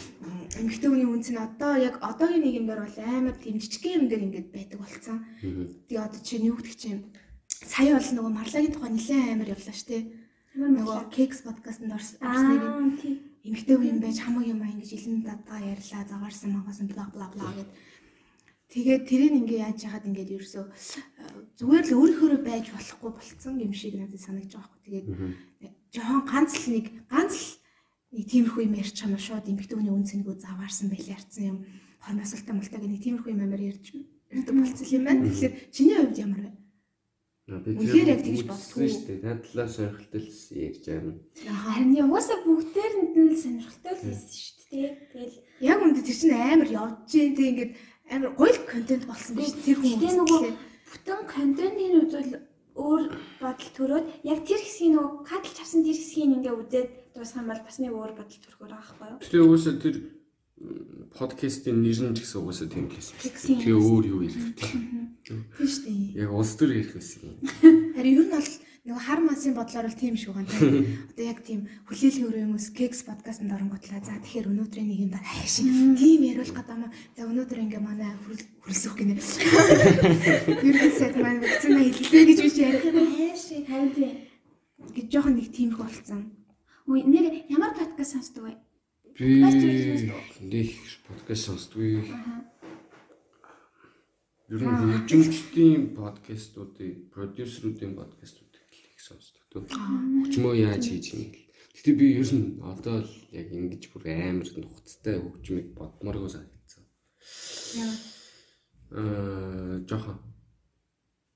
эмэгтэй хүний үнц нь одоо яг одоогийн нийгэмдэр бол амар тийм жижигхэн юм дээр ингээд байдаг болсон. Тэгээ одоо чинь юу гэдэг чинь сая бол нөгөө марлагийн тухай нэлээд амар явлаа шүү дээ. Нөгөө кекс подкастт орсон нэг Аа тий. эмэгтэй хүн юм байж хамаг юм аа ингэж илэн дадгаа ярьлаа загаарсан магасан бла бла бла гэд. Тэгээд тэрийг ингээ яаж яхад ингээд ерөөсөө зүгээр л өөрийнхөө байж болохгүй болцсон юм шиг надад санагдаж байгаа байхгүй. Тэгээд жохон ганц л нэг ганц л нэг тиймэрхүү юм ярьж чамаа шууд эмэгтэй хүний үнцнийг заваарсан байлаа ярьсан юм. Мултаа гэх нэг тиймэрхүү юм амар ярьж ярьдаг болцсон юм байна. Тэгэхээр чиний хувьд ямар вэ? Үнэхээр яг тэгж боддгоо. шүү дээ. Наад талаас сонирхолтой л ярьж байгаа юм. Харин угаасаа бүгдээрэнд нь л сонирхолтой л байсан шүү дээ. Тэгэл Яг үндэ тэр чинь амар явж дээ тэг ингээд амар гоё контент болсон биш тэр хүн. Гэтэ нөгөө бүтэн контентын үзэл өөр бодол төрөөд яг тэр хэсгийг нөгөө кадлж авсан тэр хэсгийг ингээ үзээд дуусгах юм бол бас нэг өөр бодол төрөхөр байгаа байхгүй юу? Тэгээ уусаа тэр подкастын нэр нь ч гэсэн уусаа тийм л байсан. Юм. Тэгээ өөр юу ярих вэ? Тийм шүү дээ. Яг улс төр ярих байсан юм. Харин ер нь бол нөгөө хар масын бодлоор бол тийм шүү гань. Одоо яг тийм хүлээлгийн өрөө хүмүүс кекс подкастт оронготлаа. За тэгэхээр өнөөдрийн нэг юм да хайш. Тийм яриулах гэдэг юм. За өнөөдөр ингээ манай хөрөлсөх гинэ. Ерөнхий сайд маань вакцина хэллээ гэж биш ярих юм хайш. Харин тий. Гэж жоохон нэг тийм их болцсон. Үй нэр ямар подкаст сонсдог вэ? Би нэг подкаст сонсдгүй. Ер нь хөгжимчдийн подкастуудыг, продюсеруудын подкастуудыг их сонсдог. Хөгжмөө яаж хийж юм гээл. Гэтэ би ер нь одоо л яг ингэж бүр амар нухацтай хөгжмийг бодморгоо санагдсан. Яа. Аа, жоохон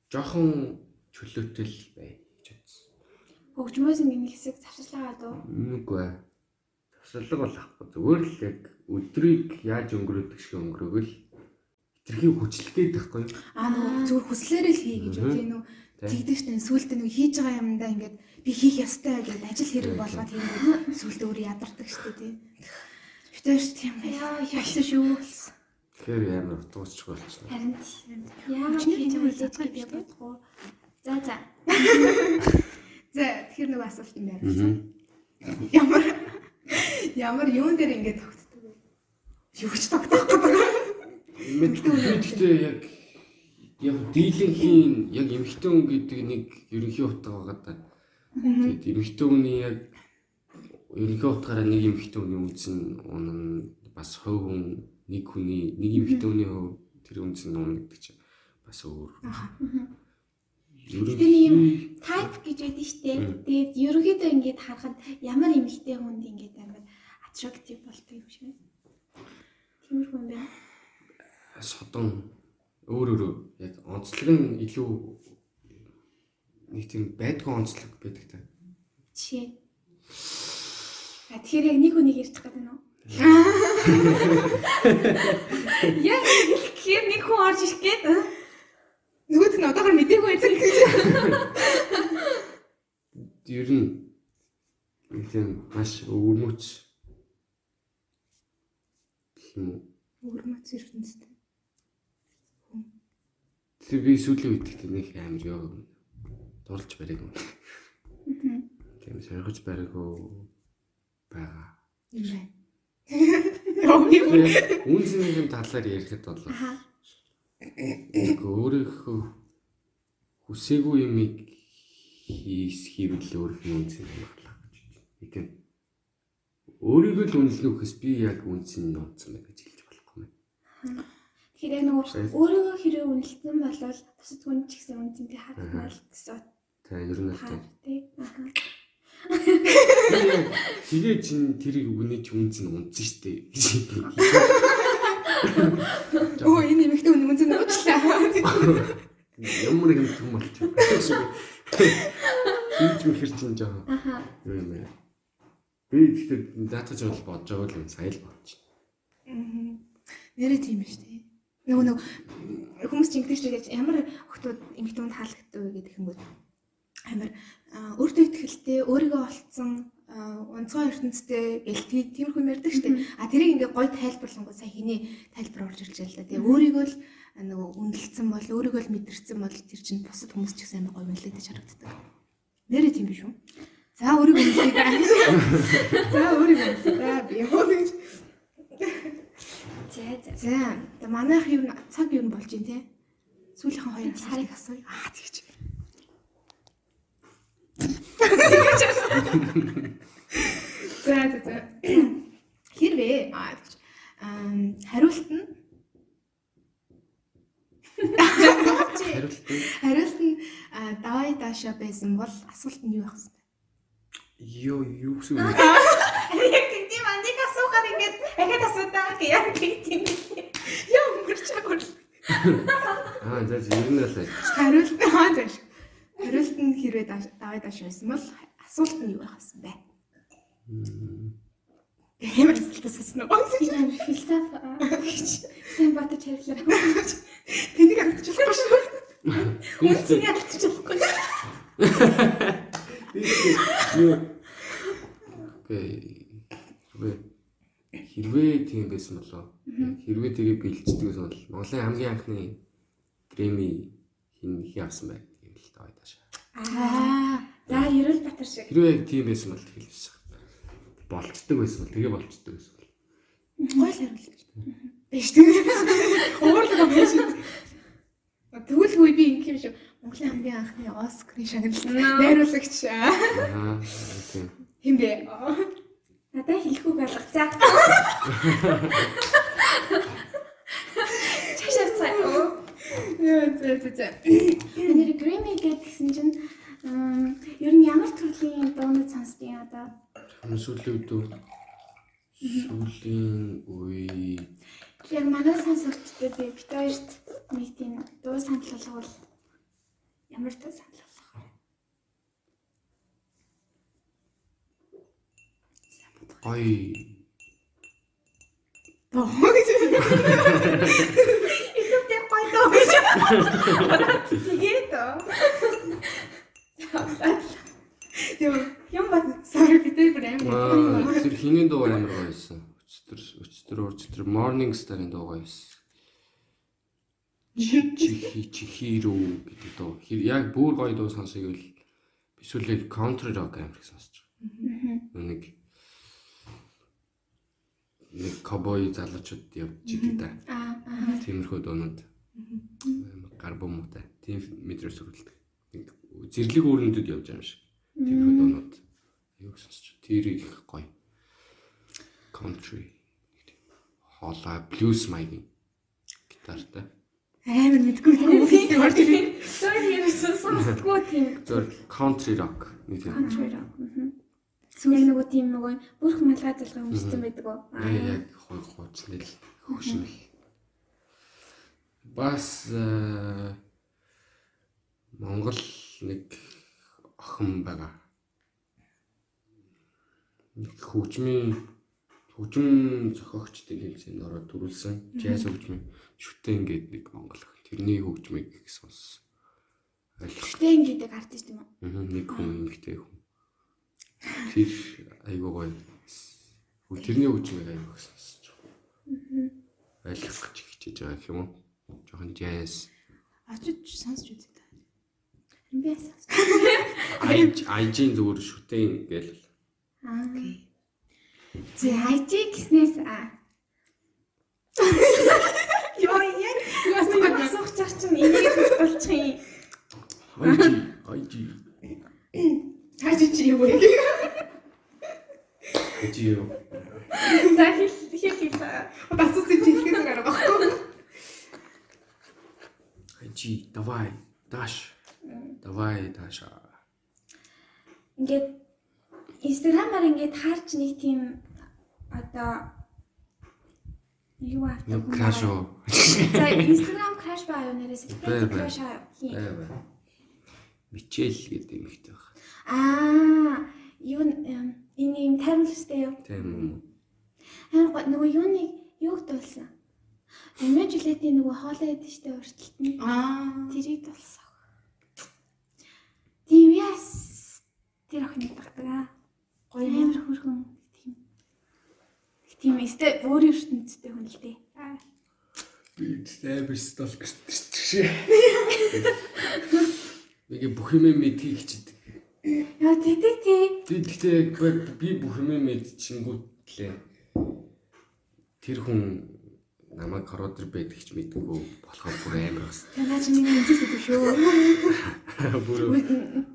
жоохон чөлөөтэй л бай гэж бодсон. Хөгжмөөс ингээ хэсэг завшилаагаад уу? Үгүй ээ. Тасалга бол ахгүй. Зүгээр л яг өдрийг яаж өнгөрөөдөг шиг өнгөрөөгөл хитрхи хүчлэх юу? Аа нөгөө зүгээр хүслээрээ л хий гэж үү тийм. Тэгдэг штэ сүултээ нөгөө хийж байгаа юмдаа ингээд би хийх ёстой гэдэг ажил хэрэг болгоод хийгээд сүултээ өөрөө ядардаг штэ тийм. Битэр ш тийм Яа, яасан шүү. Тэгэхээр амар утгуусч болчихсон. Харин тий. Яагаад тийм задгал би шүү дээ. бодгоо. За за. За тэгэхээр нөгөө асуулт юм байна. Ямар ямар юун дээр ингээд тогтдог вэ? Юу ч тогтохгүй байгаа. Мэдээ яг яг дийлэнхийн яг эмхтэн хүн гэдэг нэг ерөнхий утга байгаа да. Тэгээд эмхтэн хүний яг ерөнхий утгаараа нэг эмхтэн хүний үнс нь унан бас хувь хүн нэг хүний нэг эмхтэн хүний хувь тэр үнс нь унан гэдэг чинь бас өөр. Ийм Ерөнхий тайп type гэж байдаг шүү дээ. Тэгээд ерөнхийдөө ингээд харахад ямар эмэгтэй хүнд ингээд амар attractive болдог юм шиг байна. Тиймэрхүү юм байна. Содон өөр өөр яг онцлог нь илүү нэг тийм байдгүй онцлог байдаг та. Жишээ. А тэгэхээр яг нэг хүнийг ярьж байгаа юм уу? Яг гэхээр нэг хүн орж ирэх гээд Нөгөөт нь одоогор мдээгүй байдаг гэж. Ер нь тийм маш өвөрмөц юм уу. Өрмөц ертөнцтэй. Тэр би сүүлийн үед гэдэг нэг амар ёо дурлж бариаг юм. Тийм соргож бариагүй байгаа. Юм байна. Юм. Үнцний талаар ярихад бол өөрийнхөө хүсээгүй юм хийс хийвэл өөрийнхөө үнцнийг харлаа гэж байна. Юм өөрийгөө л үнэлнэ үхээс би яг үнцнийг нууцсан байх гэж хэлж болохгүй юм. Тэгэхээр яг нөгөө өөрийгөө хэрэг үнэлсэн болвол бусад хүн ч гэсэн үнцэнтэй харагдмаар л гэсэн Та ер нь л таар тий. Аха. тэгээ чин тэрийг үнэж үнц нь унцсан штэ гэж. Оо энэ эмэгтэй хүн үнэн нуучлаа. Ямар нэг юм том болчих. Хийж мэхэр чин жаа. Аха. Юу юм бэ? Би тэгэхээр даатгаж бол бодож байгаа юм сая л бодчих. Нэрээ тийм шүү дээ. Нөгөө нэг хүмүүс ч ингэдэж дээ. Ямар хүмүүс эмэгтэй хүн таалагддаг вэ гэдэг юм бол амар аа, өөртөө ихтэй өөрийгөө олцсон аа, онцгой ертөнцтэй гэл тий- тиймэрхүү юм ярьдаг шүү дээ. А тэрийг ингээ гой тайлбарлангууд сая хэний тайлбар орж ирж байлаа. Тэгээ өөрийгөө л аа, нөгөө үнэлсэн бол өөрийгөө л мэдэрсэн бол тэр чинь бусад хүмүүс ч гэсэн амар гой үнэлэгдэж харагддаг. Нэрээ тийм биш үү? За өөрийгөө үнэлээ. За өөрийгөө үнэлээ. За би яа гэж За за. За, тэгээ манайх юу цаг юу болж байна те? Сүүлийнхэн хоёр сарыг асууя. Аа тэгэж. За за за. Хэрвээ аа тэгэж. Хариулт нь Хариулт нь давай даашаа байсан бол асуулт нь юу байх вэ? Ёо юу гэсэн үг вэ? Яг тийм аник асуухаар ингээд ахад асуудаа гэх яг тийм. Яа өнгөрч бол. Аа за л Хариулт нь аа зааш. Хариулт нь хэрвээ даашаа байсан бол асуулт нь юу байх вэ? бэ? Ямар асуултаас уу? Тийм философи. Сайн батж харилаа. Тэнийг алдчихлаа шүү. Алдчих болохгүй. Юу Гэ хэрвээ тийм байсан болоо хэрвээ тэгээ бэлддэг гэсэн бол Монголын хамгийн анхны Грэмми хин хий авсан байх гэвэл таа тааш. Аа. За Ерөөл Батар шиг. Хэрвээ тийм байсан бол тэгэл биш. Болцдог байсан бол тэгээ болцдог байсан бол. Гол хариулт. Биш тийм. Уурлага биш. Тэгвэл би ингэх юм шүү. Монголын хамгийн анхны Оскарын шагналт найруулагч Аа тийм. хэм бэ? Надаа хэлэхүүг алга. За. Чашаа цай. Яа зэ зэ зэ. Нэр Грэмми гэдгсэн чинь ер нь ямар төрлийн дуунууд сонсдог юм одоо? Сүүлийн үед үү? сүүлийн үе Яг манай сонсогчдод би бит хоёрт нэг тийм дуу санал болгол ямар дуу санал болгох вэ? гоё Тоо гэж. Ихэвчлэн гоё дуу гэж. Тэгээд Юм юм ба sorry битээ бүр амар. тэр хиний дуу амар гоё байсан. Өчтөр өчтөр өчтөр Morning Star-ын дуу гоё байсан. Чихи чихирүү гэдэг дуу. Яг бүр гоё дуу сонсоё гэвэл сүүлээ country rock амар их сонсож байгаа. Нэг нэг cowboy залуучууд явж идэг да. Тиймэрхүү дуунууд. Гар бомуутай. Тийм мэдрээс төрөлдөг. Нэг Зэрлэг өрнөдөд явж байгаа юм шиг. Тиймэрхүү дуунууд. Аюу сонсож. Тэр их гоё. Country. Хоолой blues маягийн гитартай. Амар мэдгүй мэдгүй орж ирээ. Зөөр ерөөсөн сонсдгоо тийм зөв country rock нэг юм. country rock. Сүүл нөгөө тийм нөгөө бүрх малгай залгаа өмссөн байдаг уу? Яг хой хууцны л хөгшмөл. Бас э, Монгол нэг охин байгаа. Нэг хөгжмийн хөгжим зохиогчдын хэлцээнд ороод төрүүлсэн. Jazz хөгжмийн шүтэн гэдэг нэг монгол охин. Тэрний хөгжмийг их. Ойлгох. Штэн гэдэг артист юм уу? Мгм, Нэг хүн ихтэй хүн. Тэр айгуу гоё. Тэрний хөгжмийг айгуу их сонсож байгаа. Ойлгох гэж хичээж байгаа юм уу? Жохон jazz. Очиж сонсч үзье та. Би яасан. IG-ийн зүгээр шүтэн гээл. Аа. Зэ хайжи гиснээс аа. Юу Асуух чар чинь энийг болчих юм. IG IG Хаач чи юу вэ? IG юу? За хэл хэл хэл. Бас үгүй чи хэлхээс гараа баггүй. IG давай даш. Давай даша. Ингээд Инстаграмаар ингээд харж нэг тийм одоо юу аа. Юу краш уу? За Инстаграм краш баа юу нэрээс бай. краш хий. Мичэл гэдэг юм ихтэй байна. Аа юу энэ юм таймлстэй юу? Тийм үү? Аа гоо- нөгөө юуныг юуг дуулсан? Эмэ жилетийн нөгөө хоолой яддаг штэ урталт нь. Аа. Тэрийг дуулсан. Тийм яс. Тэр охин дагдаг аа. Гоё Амар хөргөн тийм. Эстэй өөр ертөнцтэй хүн л дээ. Аа. Би амар сталкер шүү. Нэг бүх юм мэдхийг хичээдэг. Яа тэгдэг тий. Би гэхдээ би- бүх юм мэдчихэнгүүтлээ. Тэр хүн намайг кородер байдаг ч мэдгүй болохоор бүр амар бас. Тэр наач миний үнцэс өгөө шүү. Бүр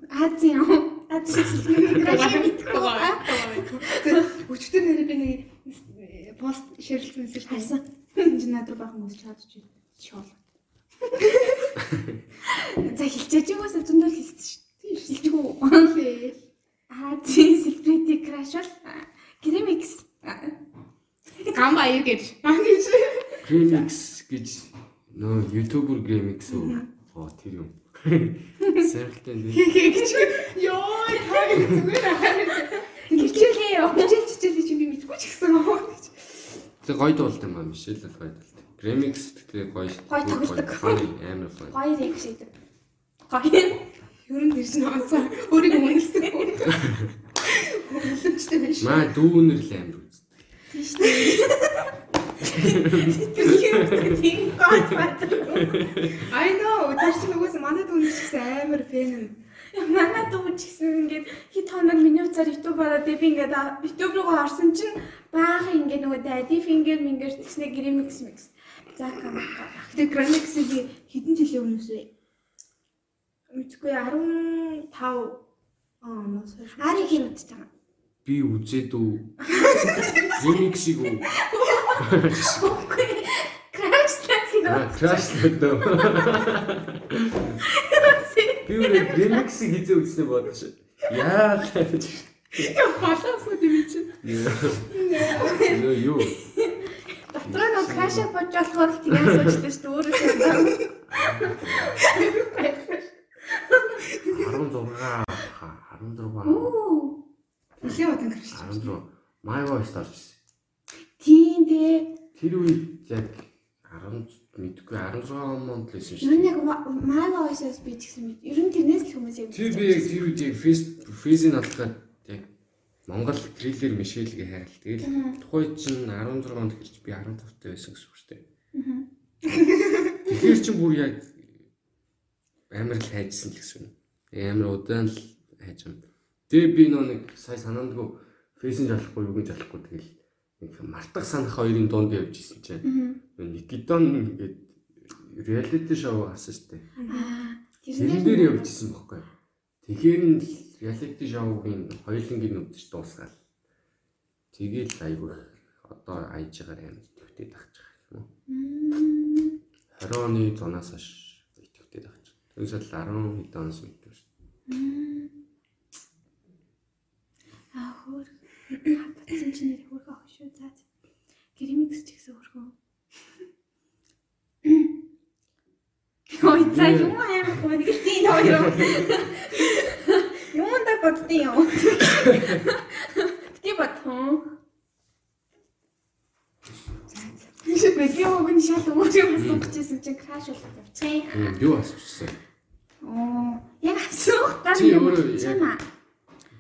Азийн юм. Азийн краш мэдгүй. Өчтөр нэр би нэг пост ширлсэн мессеж Харсан. Энд над руу бахан үсч чадж байна. Шоол. За хилчээж юм уу зөндөл хэлсэн шүү. Тийм шүү. Хилчгүй. Азийн селебрити краш бол Гремикс. Гам баяр гэж. Аа гэж. Нөө ютубер Gramix үү? Оо тэр юм. Сэрэлтэн дээ. гэж. Йоо, таа зүгээр аа. Хилчээ юу? Хичээл ч гэсэн. Тэг гоё дуулт юм аа Мишель л гоё дуулт. Gramix гэдэг гоё шүү. Гоё тоглодог. Амар funny. Гоё яг шийдэв. Гоё. Ер нь ирсэн онцоо өөрийгөө үнэлсэн. Үнэлжтэй биш. Маа дүүнэр л амар үз. Тийш гоё бат. I know. Тэр чинь нөгөөс манай дүүн гэсэн амар фэн юм. Манай дүү ч гэсэн ингээд хит хоног миний уцаар YouTube ороод би ингээд YouTube руу орсон чинь баахан ингээд нөгөө daddy finger minger тэгснэ Grimix mix. За камка. Тэгээ Gramix-ийг хэдэн жилийн өмнөөс вэ? Мэдгүй 15 оноос хойш. Ари хин үзэж байгаа. Би үзээд үү. Gramix-ийг үү. Crash гэдэг. Аа, Crash гэдэг. Би үрээ Gramix-ийг хизээ үзснээ бодож. Яа гэж. Балаас үү тийм чинь. Нөө юу? Дотроо нөгөө crash бож болохоор тийм асууж шүү дээ өөрөө шүү. 16 16 Оо. Нилийн удаан гэрч. 16 My Voice орж ирсэн. Тийм дээ. Тэр үед яг 10 мэдгүй 16 онд л байсан шүү. Нь яг маа voice-ос би ч гэсэн мэд. Ер нь тэрнээс л хүмүүс яг Тэр би яг тэр үед яг фейзийн алхаад яг Монгол триллер Мишельгээ хайрал. Тэгэл тухай чинь 16 онд хэрч би 15 таа байсан гэсэн үг шүү дээ. Тэгэхээр чи бүр яг амар л хайжсан л гэсэн. Амар удаан л хайж юм. Тэгээ би нөө нэг сая санаандгүй фейсэн жалахгүй юу гэж жалахгүй тэгэл нэг мартах санах хоёрын дунд явж исэн чинь Никитон гэдэг реалити шоу асан штэ. Аа. Тэрэн дээр явж исэн бохгүй. Тэгэхээр нь реалити шоугийн хоёулангийн үдч дуусгаал. Тэгээл айгүй одоо айж байгаа юм төвтэй тахж байгаа юм уу? 20 оны зунаас хойш итгэвтэй байх чинь. Тэгээс л 10 хэдэн оноос мэдвэр. Аа хөр. Хатсан чинь нэр хөргөө ах шүү. За. Керамикс ч гэсэн хөргөө. Ой за юм аим нэг тийм хоёр. Юм да боддیں۔ юм. Ти бодхон. Би өгөн шал өөрөө асуучихсан чинь краш болоод явчихсан. Юу асуучихсан? Оо, яг асуух Чи юм.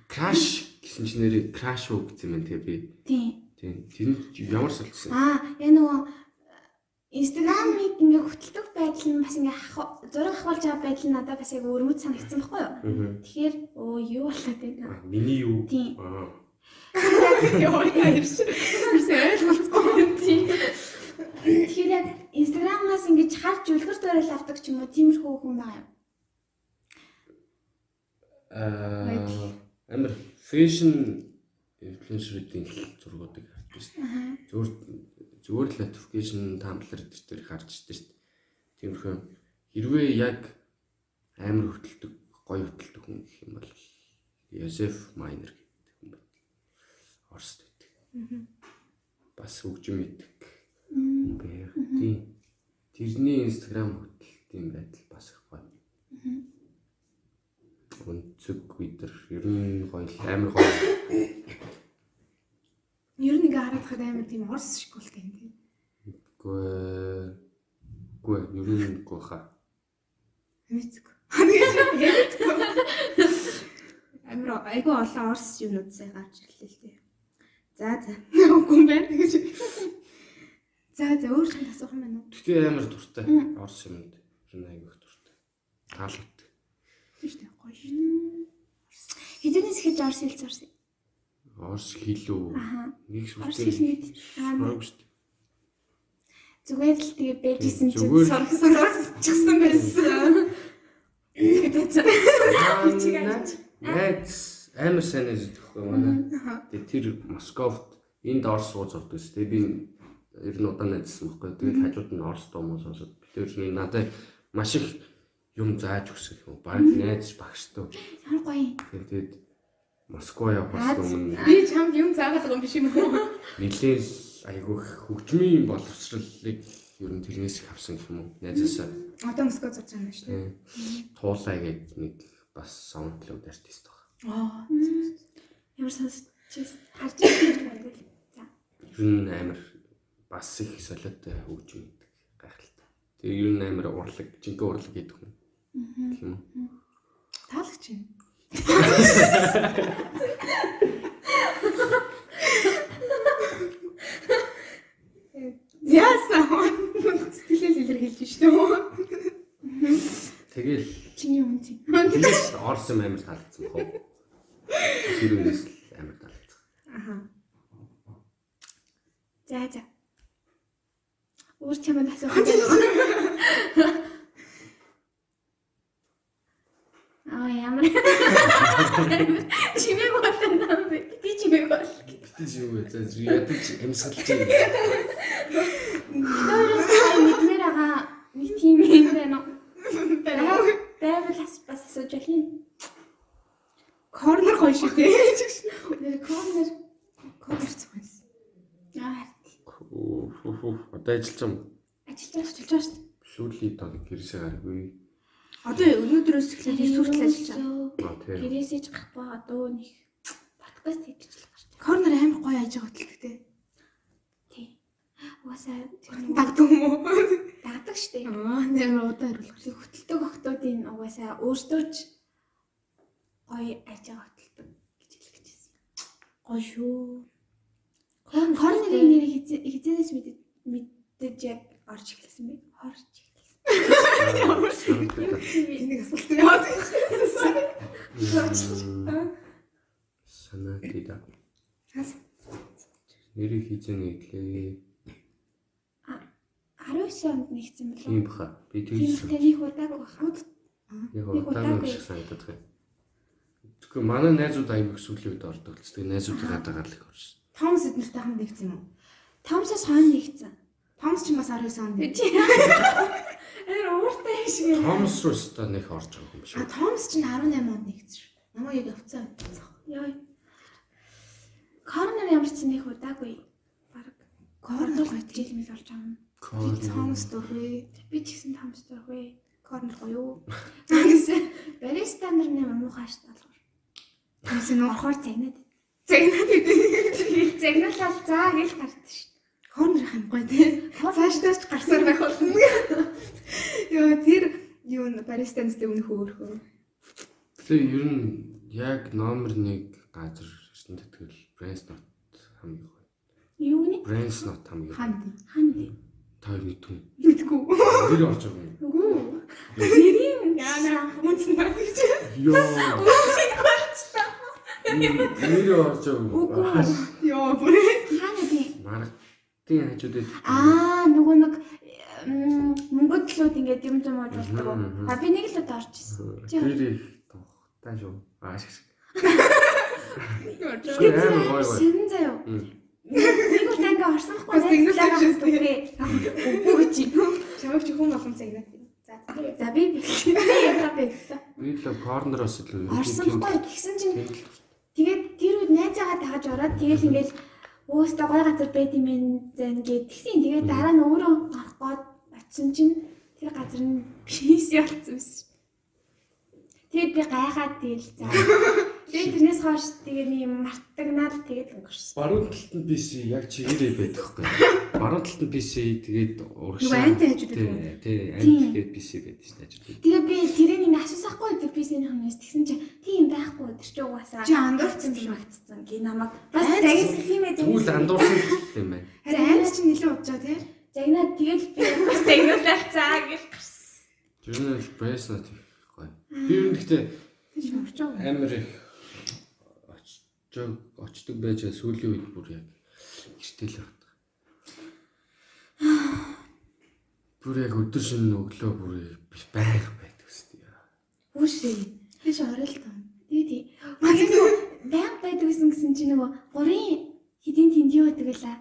Crash гэсэн чинь нэрээ Crash уу гэсэн юм тэгээ би. Тийм. Тийм. Тэр ямар солисон? Аа, яа нөгөө Инстаграмыг ингээ хөтэлдэг байдал нь бас ингээ зураг ахуулж байгаа байдал нь надад бас яг өрмөц санагдсан байхгүй юу? Аа. Тэгэхээр оо юу болоод байна? А, Миний юу? Тийм. Аа. Яа яарч. Ерөөсөө ойлголцгүй юм тий. Тэгэхээр яг Инстаграмаас ингэж харж үлгэр дуурайл авдаг ч юм уу тиймэрхүү хүн байгаа юм. Аа. Амар fashion инфлюенсерүүдийн зургуудыг хардаг шүү дээ. Зүгээр зүгээр л notification Tumblr дээр тэр харж дээ шүү дээ. Тиймэрхүү хэрвээ яг амар хөтэлдэг, гоё хөтэлдэг хүн гэх юм бол Йосеф Майнер гэдэг хүн байна. Оросд байдаг. Бас хөгжим байх. Тийм. Тэрний Instagram хөтэлтийн байдал бас их гоё. Өнцөг үдер ер нь гоё амар гоё. Ер нь ингээ хараад хад амар тийм орс шиг болтой юм тий. Гүй гүй ер нь гүй хаа. Мэдгүй. Мэдгүй. Амар айгүй олон орс юмнууд сайн гарч ирлээ л тий. За за. Үгүй юм байна гэж. За за өөр юм асуух юм байна уу? Тэгтээ амар дуртай. Орс юмд ер нь айгүй их дуртай. Таалагддаг. Шүү дээ. Гоё шүү. Хэдэнээс хийж орс хэл зарсан. Орс хэлүү. Аа. Нэг Орс сүртэй. шүү дээ. зүгээр л тэгээ байжсэн чинь л- сурахсан байсан. Найз амар сайн найз өгөхгүй манай. Тэгээ тэр Московт энд Орс сууж сурдаг шүү дээ. Би ер нь удаан найзсан байхгүй. Тэгээд хажууд нь Орс дуу муу сонсоод тэр нь надад маш их юм зааж өгсөн юм. Бараг найз багш туу. Ямар гоё. Тэгээд Москва явахаас өмнө Би чамд юм заагаад байгаа юм биш юм уу? нэлээл айгүй хөгжмийн боловсролыг ер нь тэрнээс их авсан гэх юм уу. Найзаасаа Одоо Москва зурж байгаа юм шүү дээ. туулаа гэдэг нэг бас саундклауд артист баг. Аа. Ямар сонсч харж байгаа юм бэ? За. Ер нь амар бас их солиотой хөгжим гэдэг гайхалтай. Тэгээ ер нь амар урлаг, жинхэнэ урлаг гэдэг юм. Таалагч юм. Яасан. Сэтгэлээ илэрхийлж шүү дээ. Тэгэл Чиний хүн чинь. тэгэл орс юм амар таалагдсан баг. Тэр үнээс л амар таалагдсан. Аха. За за. Өөр чамд асуух юм байна. Аа ямар чимээг болно юм бэ? Би чимээг бол. Битэж юу вэ? За ядаж амьсгалж юм. Өөрөөс мэдмээр байгаа нэг тийм юм байна уу? Байвал бас бас асууж байна. Корнер гоё шүү дээ. Нэр корнер Корнер зүгээс. аа Одоо ажиллаж юм. ажиллаж ажиллаж байгаа шүү. Сүүлийн тог гэрээсээ гаргүй. Одоо өнөөдрөөс эхлээд эсвэл ажиллаж байгаа. Аа тийм. Гэрээсээ ч гарахгүй одоо нэг подкаст хийж л байгаа шүү. Корнер амар гоё ажиг хөтэлдэг те. Тий. Угаасаа тэр Дагдаг юм уу? дагдаг шүү. Аа, нэр удаа хариулах. Хөтэлдэг охтуудын угаасаа өөртөө ч гоё ажиг хөтэлдэг гэж хэлэх гэжсэн. Гоё шүү. Корнерын нэр хизэнээс мэдэж мэдэж яг орж эхэлсэн бэ? Эхэлсэн. Энийг асуулт яа. Санаа тийда. Нэрийг хийзэн идлээ. 19 онд нэгсэн болов. Тийм баха. Би Тийм тэгсэн. таних удааг баха. Яг удаан удаагүй. шиг санагдаад байна. Тэгэхгүй манай найзууд аяг сүүлийн үед ордог л. Тэгээ найзуудын гадаагаар л их орсон. Томс эднэртэй хамт нэгсэн юм уу? Томсоос хойно нэгсэн. Томс ч бас 19 онд. Чи. Эр ууртай юм шиг юм. Томс руу өстө нэг орж байгаа юм биш А? Томс ч 18 онд нэгдсэн шүү. Намайг яг явцсан байсан. Яа. Корнер ямар ч нэг удаагүй. Бараг. Корнер Корнер гоё жил мэл болж байгаа юм. тий. Томс дөрвөө. Би ч гэсэн томстой вэ. Корнер гоё? Гэсэн. Бариста нар нэр муухай болохоор. Томс нөө Орохоор загнаад. зэгнээд идэв. Загнаалал заа гэж гардаг штт. Корнер их юм гоё тий. Цаашдаас ч гарсаар байх болно. Йоо тэр юу баристанс дээр үнэх өөрхөө. Тэгээ ер нь яг номер 1 газар шин тэтгэл Brainsnot хамгийн гоё. Юуны? Brainsnot хамгийн. Ханд. Ханд. Та хоёр мэдгүй. Мэдгүй. Нэр орж байгаа юм. Үгүй. Нэрийн Яа нэ үнсэн байна гэж. Йоо. Нэр орж байгаа юм. Үгүй. Йоо бүрээ. Маргтын хажуудад Аа, нөгөө нэг м, мөнгөд лүүд ингээд юм оож болдог. А би нэг л удаа орж ирсэн. Тэр их тухтай шүү. Аа шиг. Заяа. Мм. Нэг удаа ингээд орсон тэгнээс найзлаа авчихсан. гэсэн. Үгүй чи. Чамайг чи хүн болгон цагнаад. За. За би би яа бэ? Би л корнероос л Орсон байхгүй тэгсэн чинь тэгээд тэр үед найзаагаа дагаж ороод тэгэл ингээд өөстө гой газар байд юм зэн гээд тэгсэн. Тэгээд дараа нь өөрөө орох гээд очисон чинь тэр газар нь пис ялцсан байсан. Тэгээд би гайхаад тэгэл за. Тэгээд тэрнээс хойш тэгээд юм мартагнаад тэгээд өнгөрсөн. Баруун талд нь PC яг чигээрээ байдаг хгүй. Баруун талд нь PC тэгээд урагшаа. Юу хажууд Тий, байдаг. тий, анти тэгээд PC байдаг шүү дээ хажууд. Тэгээ би тэрийг ингэ асуусахгүй тэр писний хүмүүс тэгсэн чинь тийм байхгүй тэр чи угаасаа Чи андуурсан юм шүү. магтцсан гээ намайг бас Айц. загисан тийм ээ Тэгвэл андуурсан юм байна. Харин амьд чи нэлээд удаа тий. загнаад тэгэл би бас загнуулах цаа гэж гарсан. Тэр нь Brainsnot их гоё. Би ер нь гэхдээ амар их очиж очдөг байж сүүлийн үед бүр яг гэртэл байна. Бүр яг өдөр шөнө өглөө бүр үстэй. Үшээ. Тий шорол таа. Тий тий. Манай нөгөө баян байдаг гэсэн гэсэн чи нөгөө гурийн хэдийн тэнд юу байдаг лээ.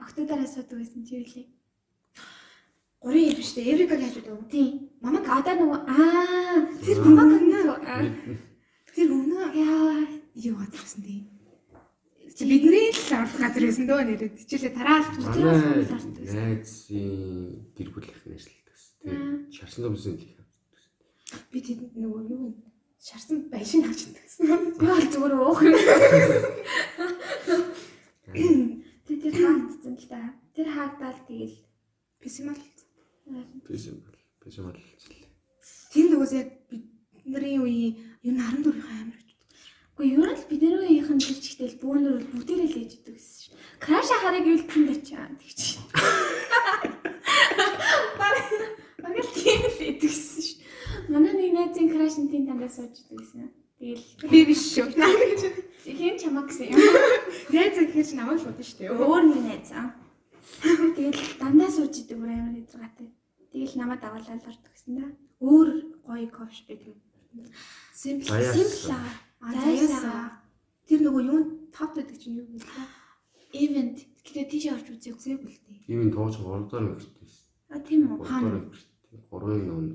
Октоодараа суудаг байсан чи юу лээ. Гурийн юм шүү дээ. Эврика гэж үү? Тий. Мамаг Одоо нөгөө аа тэр мамаг гэнэ. Мэднэ. Тэр өнөө яа юу гадарсан тий. Чи бидний л авах газар байсан дөө нэрэд. Хичээлээ тараалж. Манай найзын гэр бүлийнх нэрлэлтэйс. Тэгээд шарсан төмсөн л их. Би тэнд нөгөө юу вэ? Шарсан байшин авч идсэн. би бол зүгээр уух юм. Тэг тэр хаагдсан л да. Тэр хаагдаад тэгэл Писимал. Бисэм бисэм л зэл. Тэнд нөгөөс яг бидний үеийн юу н 14-ийн амар гэж. Уу ер нь л бидний үеийнхэн тэр чигтэл бөөнөр бол бүгдээрээ л ээж идэг гэсэн шүү. Краш хараг юу тэнд очиа тэгч. Баг л тийм л идэг гэсэн шүү. Манай нэг найзын краш нь тэнд дандаа сууж гэсэн. Тэгэл Би биш шүү. Наа гэж. хин чамаа гэсэн юм. Найз гэхэр чи намайг шууд шүү дээ. Өөр нэг найз аа. Тэгэл дандаа сууж идэг бүр амар эзгатай. Тэгэл намайг дагуулаад ордог гэсэн да. Өөр гоё кофш байдаг юм. Simple. Баяа. Симпл аа. Заяасаа. Тэр нөгөө юу тав байдаг чинь юу вэ? Event гэтээ тийш орж үзег. Үзег үлдээ. Ийм тууч 3 дахь мөртөөс. А тийм үү? 3 мөртөө. 3-ын нон.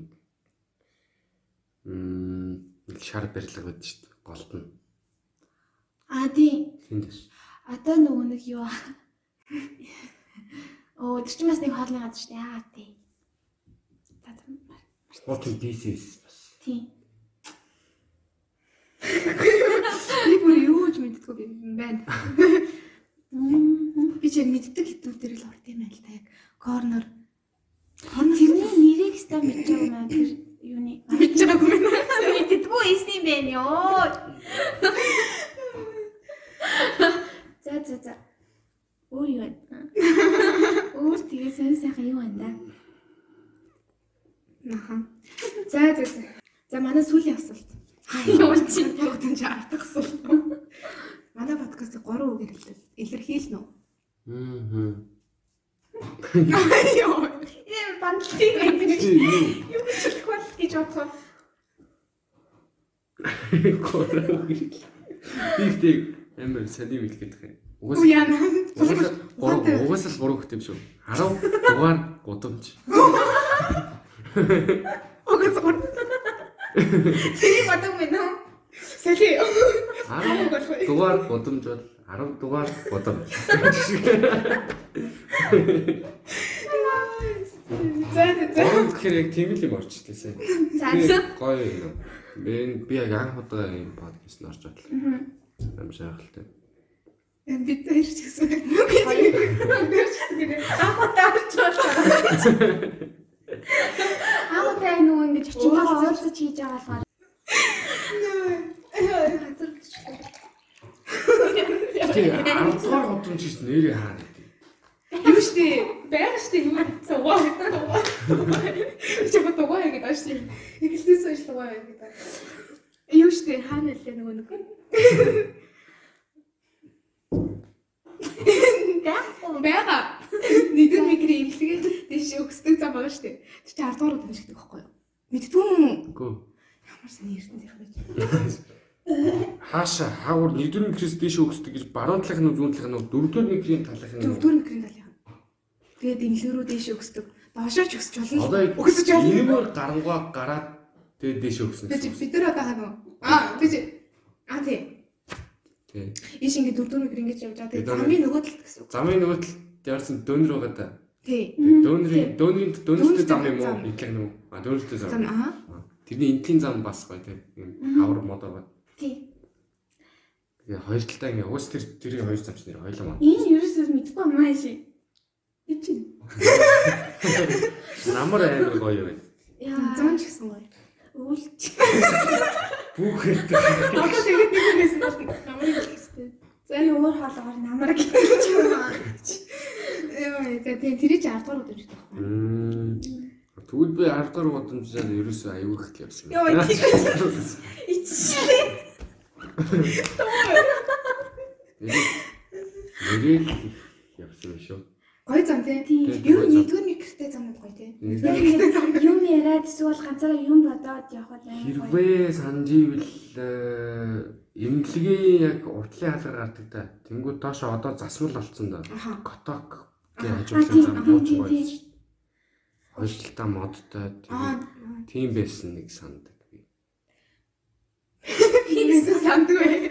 Мм, шар барилга байдаг шүү дээ. Голд нь. А тийм. Тэндээс. Одоо нөгөө нэг юу аа. Оо тэр чинь бас нэг хоолны газар шүү дээ. Яагаад тий. За за. Хотын BCS бас. Тийм. Би бүр юу ч мэддэггүй юм байна. Би ч мэддэг хитүүдээр л орд юм байна л та яг. Корнер. Тэрний нэрийг ста мэдж байгаа юм аа тэр юуны. Мэдж байгаагүй юм байна. Мэддэггүй эсний бэ ёо. За за за. Өөр юу вэ? Өөр тэгээ сонь сайхан юу байна да? Аха. За за за. За манай сүүлийн асуулт. Юу чи? Яг тань чи ардах асуулт. Манай подкастыг 3 үгээр илэрхийлнэ үү? Мм. Йоо. Бандлыг байдаг. Юу хэлэх бол гэж бодсон. Бифтэг амар саний мэл гэдэг юм. Уу Угаас угаас л гурав хөт юм шүү. 10 дугаар гудамж. Угаас гур. Тэний бадаг мэн үү? Сэли. 10 дугаар гудамж бол 10 дугаар гудамж. За за за. Гурав гэхээр яг тийм л юм орчлээсэ. За. Гоё юм. Би би яг анх удаа юм подкаст орж бодлоо. Ам шахалтай. Энд бид хоёр ч гэсэн нэг Ахуудаа орч байна. Ахуудаа нөгөө ингэж очингоо уулзаж хийж байгаа болохоор Тэгээ 10 дугаар гудамж гэж нэрээ хаа гэдэг. Юу штэ? Баян штэ юу цаваа. Чамд тугаа яг гэдэг штэ. Экстэс ш тугаа яг гэдэг. Юу штэ хаана нэлээ нөгөө байхгүй. Бага. Нэгэн микро имлэгээ тийш өгсдөг зам байгаа штэ. Тэр чинь 10 дугаар удаа шигдэг байхгүй юу? Мэддгүй юм. Үгүй. Ямар сайн эрдэнэ ярих байж. Хаашаа хаагур 1-р микроос дэш өгсдөг гэж баруун талынх нь зүүн талынх нь 4-р микрийн талынх нь Дөрөвдүгээр микрийн талын. Тэгээд имлэгрүү дээш өгсдөг. Доошоо ч өсөж болно. Өсөж болно. энэгээр гарангаа гараад тэгээ дэш өгсөн Бид нар одоо хаа нөө. Аа бид аа тий. Тий. Иш ингэ дөрөвдүгээр микро ингэж явж байгаа. Тэгээд замын нөгөө талд гэсэн. Замын нөгөө талд яварсан дönөр байгаа да. Тий. Дönөрийн дönөртэй Дөнөртэй зам юм уу? зам. Нийтлэг нь үү? А дönөртэй зам. Аа. Тэрний энтлийн зам бас гоё. Ийм хавар мод байгаа. Тий. Тэгээ хоёр талдаа ингээ уус тэр тэрийн хоёр замч нэр хоёлоо маа. Энэ ерөөсөө мэдгүй маа ши. Би чи. Намар амар гоё байна. Яа. Зам ч гэсэн гоё. Үүлч. Бүхэт. Одоо тэгээд нэг юмээс нь бол намайг хэлсэн. За Би өөр хоолоогоор намраг гэж байна. Яа, за тэгээд тэр чинь 10 дугаар байна. Мм. Тэгвэл би 10 дахь удамжаар ерөөсөө аюул их явсан. Йоо, Ичээ. Нэрэл явсан шүү. Гоё зам тий. Нь нэгдүгээр микротэй зам гоё тий. Юм яриад эсвэл ганцаараа юм бодоод явхад амар гоё. Хэрвээ санаж ивэл э, эмнэлгийн яг уртлын хаалгаар гардаг да. Тэнгүүд доошо одоо засмал болцсон да. Аха. Коток гэ Аа, хажуудлын тий, зам бууж гоё. талтай модтой тийм байсан нэг сандаг. Бинээс сандгүй.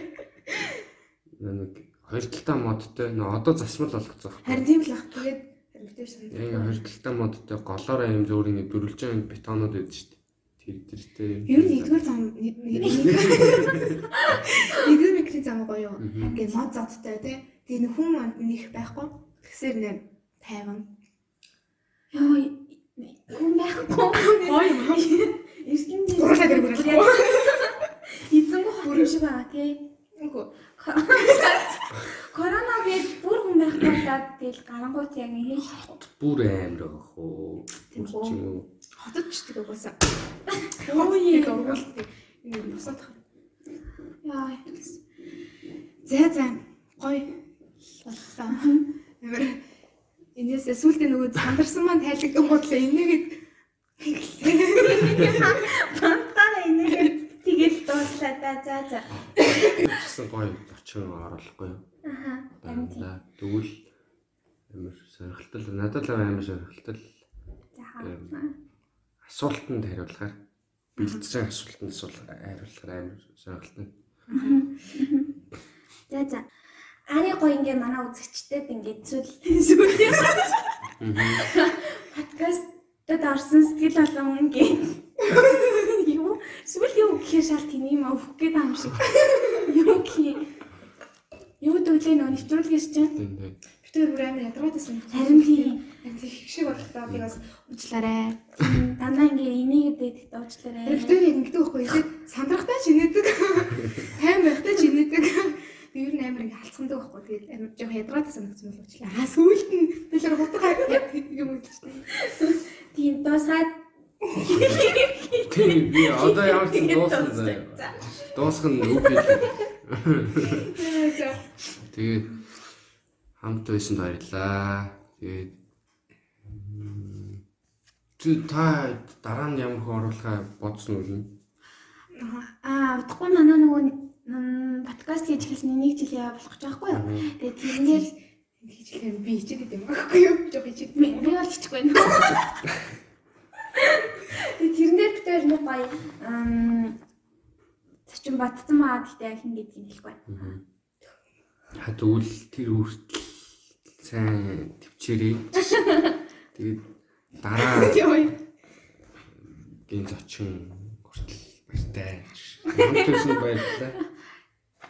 Нэг хоёр талтай модтой нөө одоо засмал болгоцсон. Харин тийм л ах. Тэгээд мэдээж санд. Яг хоёр талтай модтой голоор аим зөөр ингэ дөрвөлж байгаа бетонууд байдаг шүү дээ. Тэр тэртэй. Ер нь нэгдүгээр зам нэгдүгээр микрийн зам гоё юу? Мгм. Ингээд мод задтай тий. Тэгээд нэг хүн манд нэх байхгүй. Тэгсээр нэ тайван. Яа. Хүн байхгүй. Гоё юм. Эргэн Дурлаа гэр бүр шиг байгаа тий. Үгүй. Корона гээд бүр хүн байхгүй даа тэгэл гарангуут яг хийж. Бүр амар байгаа хөө. Тийм уу. Хотод ч тийм угаасаа. Яа. ургуулдаг. Ингээд босоод тах. Яа. За за. Гоё. Боллоо. Амар Энээс сүултээ нөгөө сандарсан маань тайлгдаг бодлоо ингэ. Дууслаа да. За за. Гэсэн гоё зочин оруулахгүй юу? Аха. Харин тийм. Аа тэгвэл амар сонирхолтой надад л амар сонирхолтой За. асуултанд хариулахаар бэлдэж байгаа асуултанд асуулт хариулахаар амар сонирхолтой. За за. Ари гоё ингээ манай үзэгчдэд ингээ зүйл зүйлээ подкастэд орсон сэтгэл болон ингээ эсвэл юу гэхээр шал тийм юм өвөх гээд байгаа юм шиг. Юу гэх юу дүүлээ нөө нэвтрүүлгээс чинь битэр бүр амар ядраатай сан. харин тийм их шиг боллоо би бас уучлаарай. дандаа ингээ энийг дээд дуучлаарай. Битэр ингэдэг байхгүй яг сандрахтай ч инээдэг. Тайм байхтай ч инээдэг. Би ер нь амар ингээ халцсандаг байхгүй. Тэгээд амар жоох ядраатай санагдсан бол уучлаа. Аа сүүлд нь тэр хутга юм үлчтэй. Тийм дуусаад Тийм би одоо ямар ч дуусна заяа. Дуусах нь үг хэлээ. Тэгээд хамт байсанд баярлаа. Тэгээд чи та дараа нь ямар хөө оруулахаа бодсон уу? аа удахгүй манай нөгөө подкаст хийж эхэлсэн нэг жил болох ч байхгүй юу. Тэгээд тэрнээр Ингэж хэлэхээр би хичээдэг юм байхгүй юу? Жог хичээдэг. би бол хичихгүй байна. Тэрнээр хоёр нэг гоё ам зочин батцсан маа гэхдээ яг хин гэдгийг хэлэхгүй. Ха тэгвэл тэр үртэл сайн төвчээрээ. Тэгээд дараа гин зочин хүртэл баяртай. Төсөн баяртай.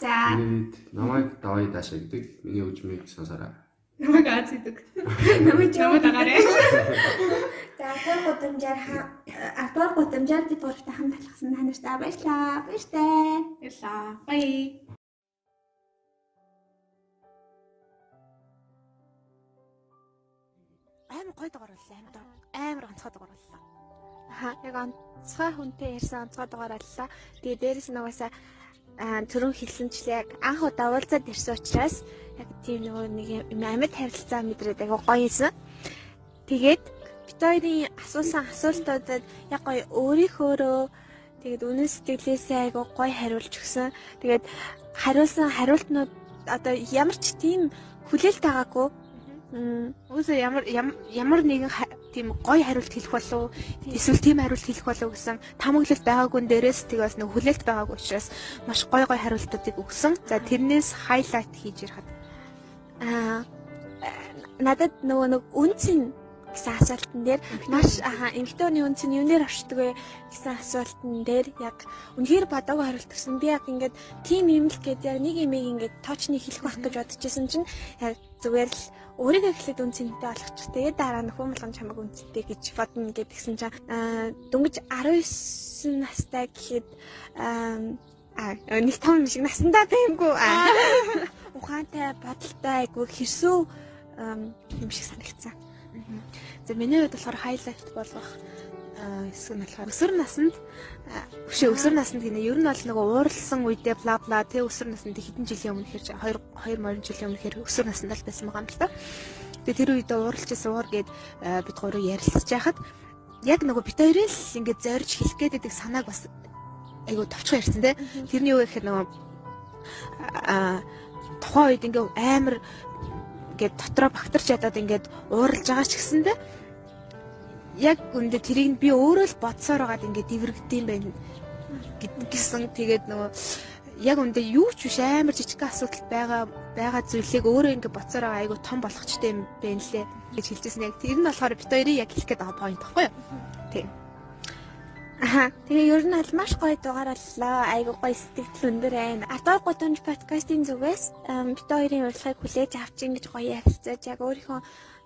За намайг давай даашаа гэдэг миний үжмийг сонсороо. Намайг Аз гэдэг. намайг Намайг дагаарай. За гол гудамжаар ардугаар гудамжаар бид гуравтай хамт алхсан та нартай баярлаа. Баяртай. Яла. Бай. амар гоё дугаар боллоо амар онцгой дугаар боллоо. Аа яг онцгой хүнтэй ярьсан онцгой дугаар боллоо. Тэгээ дээрэс нь угаасаа аа түрүүн хэлсэнчлээ яг анх удаа уулзаад ирсэн учраас яг тийм нөгөө нэг юм амьд харилцаа мэдрээд аяга гоё юмсан. Тэгээд хоёрын асуусан асуултуудад яг гоё өөрийнхөөрөө тэгээд үнэн сэтгэлээсээ аяга гоё хариулж өгсөн. Тэгээд хариулсан хариултнууд одоо ямар ч тийм хүлээлт байгаагүй. Үгүй ямар ям- ямар нэгэн тийм гоё хариулт хэлэх болов эсвэл тийм хариулт хэлэх болов гэсэн тамаглалт байгаагүй дээрээс тэг бас нэг хүлээлт байгаагүй учраас маш гоё гоё хариултуудыг өгсөн. За тэрнээс хайлайт хийж ярихад аа надад нөгөө нэг үнцэн гэсэн асуултан дээр маш аха эмгтээний үнц нь юунээр оршдог вэ гэсэн асуултан дээр яг үнэхээр бодоогүй хариулт өгсөн. Би яг ингээд тийм юм л гээд яг нэг юм ингээд тоочны хэлэх байх гэж бодчихсон чинь яг зүгээр л өөрийгөө эхлээд үнцэнтэй болгочих. Тэгээд дараа нь хүн болгон чамайг үнцэнтэй гэж бодно гэдгсэн чинь дөнгөж 19 настай гэхэд аа нэг том юм шиг насандаа баймгүй аа ухаантай бодолтой айгу хэрсүү юм шиг санагдсан. За миний хувьд болохоор хайлайт болгох хэсэг нь болохоор өсвөр наснд аа, биш ээ, өсвөр наснд гинэ ер нь бол нөгөө ууралсан үедээ бла бла тэ өсвөр наснд хэдэн жилийн өмнө хэрэг 2 2 морин жилийн өмнө хэрэг өсвөр наснд л байсан байгаа юм л та. Тэгээ тэр үедээ ууралжсэн уур гээд аа, бид гурав ярилцж байхад яг нөгөө бит хоёрын л ингээд зорж хэлэх гээд санааг бас айгу товчхон ярьсан те. Тэрний юу гэхээр нөгөө аа тухайн үед ингээ амар ингээд дотроо багтарч ядаад ингээд ууралж байгаа ч гэсэндэ яг үндэ тэрийг би өөрөө л бодсоор байгаад ингээд дэврэгдэм байх гэсэн. Тэгээд нөгөө яг үндэ юу ч биш амар жижиг асуудал байгаа байгаа зүйлийг өөрөө ингээд байгаа айгу том болгочтой юм байна лээ гэж хэлжсэн. Яг тэр нь болохоор бит хоёрын яг хэлэх гээд байгаа point баггүй юу? Тийм Аа тэгээ ер нь аль маш гоё дугаар боллоо. Айгу гоё сэтгэл өндөр байна. Ардор гудамж подкастын зүгээс бид хоёрын урилгыг хүлээж авч ингэж гоё ярилцаж яг өөрийнхөө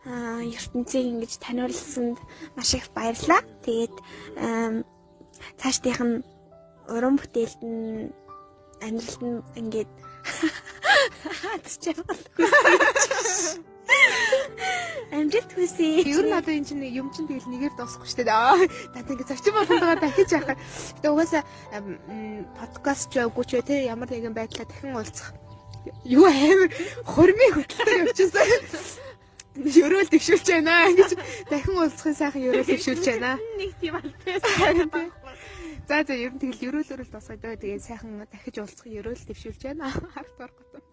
ертөнцийг ингэж таниулсанд маш их баярлалаа. Тэгээд цаашдынх нь уран бүтээлд нь амьдралд нь ингээд Амжилт хүсье. Нь одоо энэ чинь юм чинь тэгэл нэгээр дуусахгүй шүү дээ. Аа даа ингэ зочин болгондоо дахиж яах. Гэтэ угаасаа подкаст ч байггүй ч те ямар нэгэн байдлаа дахин уулзах. Юу амар хормын хөтөлбөр явчихсан. Ерөөл төвшүүлж байна гэж дахин уулзахын сайхан ерөөл төвшүүлж байна. нэг тийм албаас. За за ер нь тэгэл ерөөл өрөөл тусгай дөө тэгээ сайхан дахиж уулзах ерөөл төвшүүлж байна. Харт орох юм.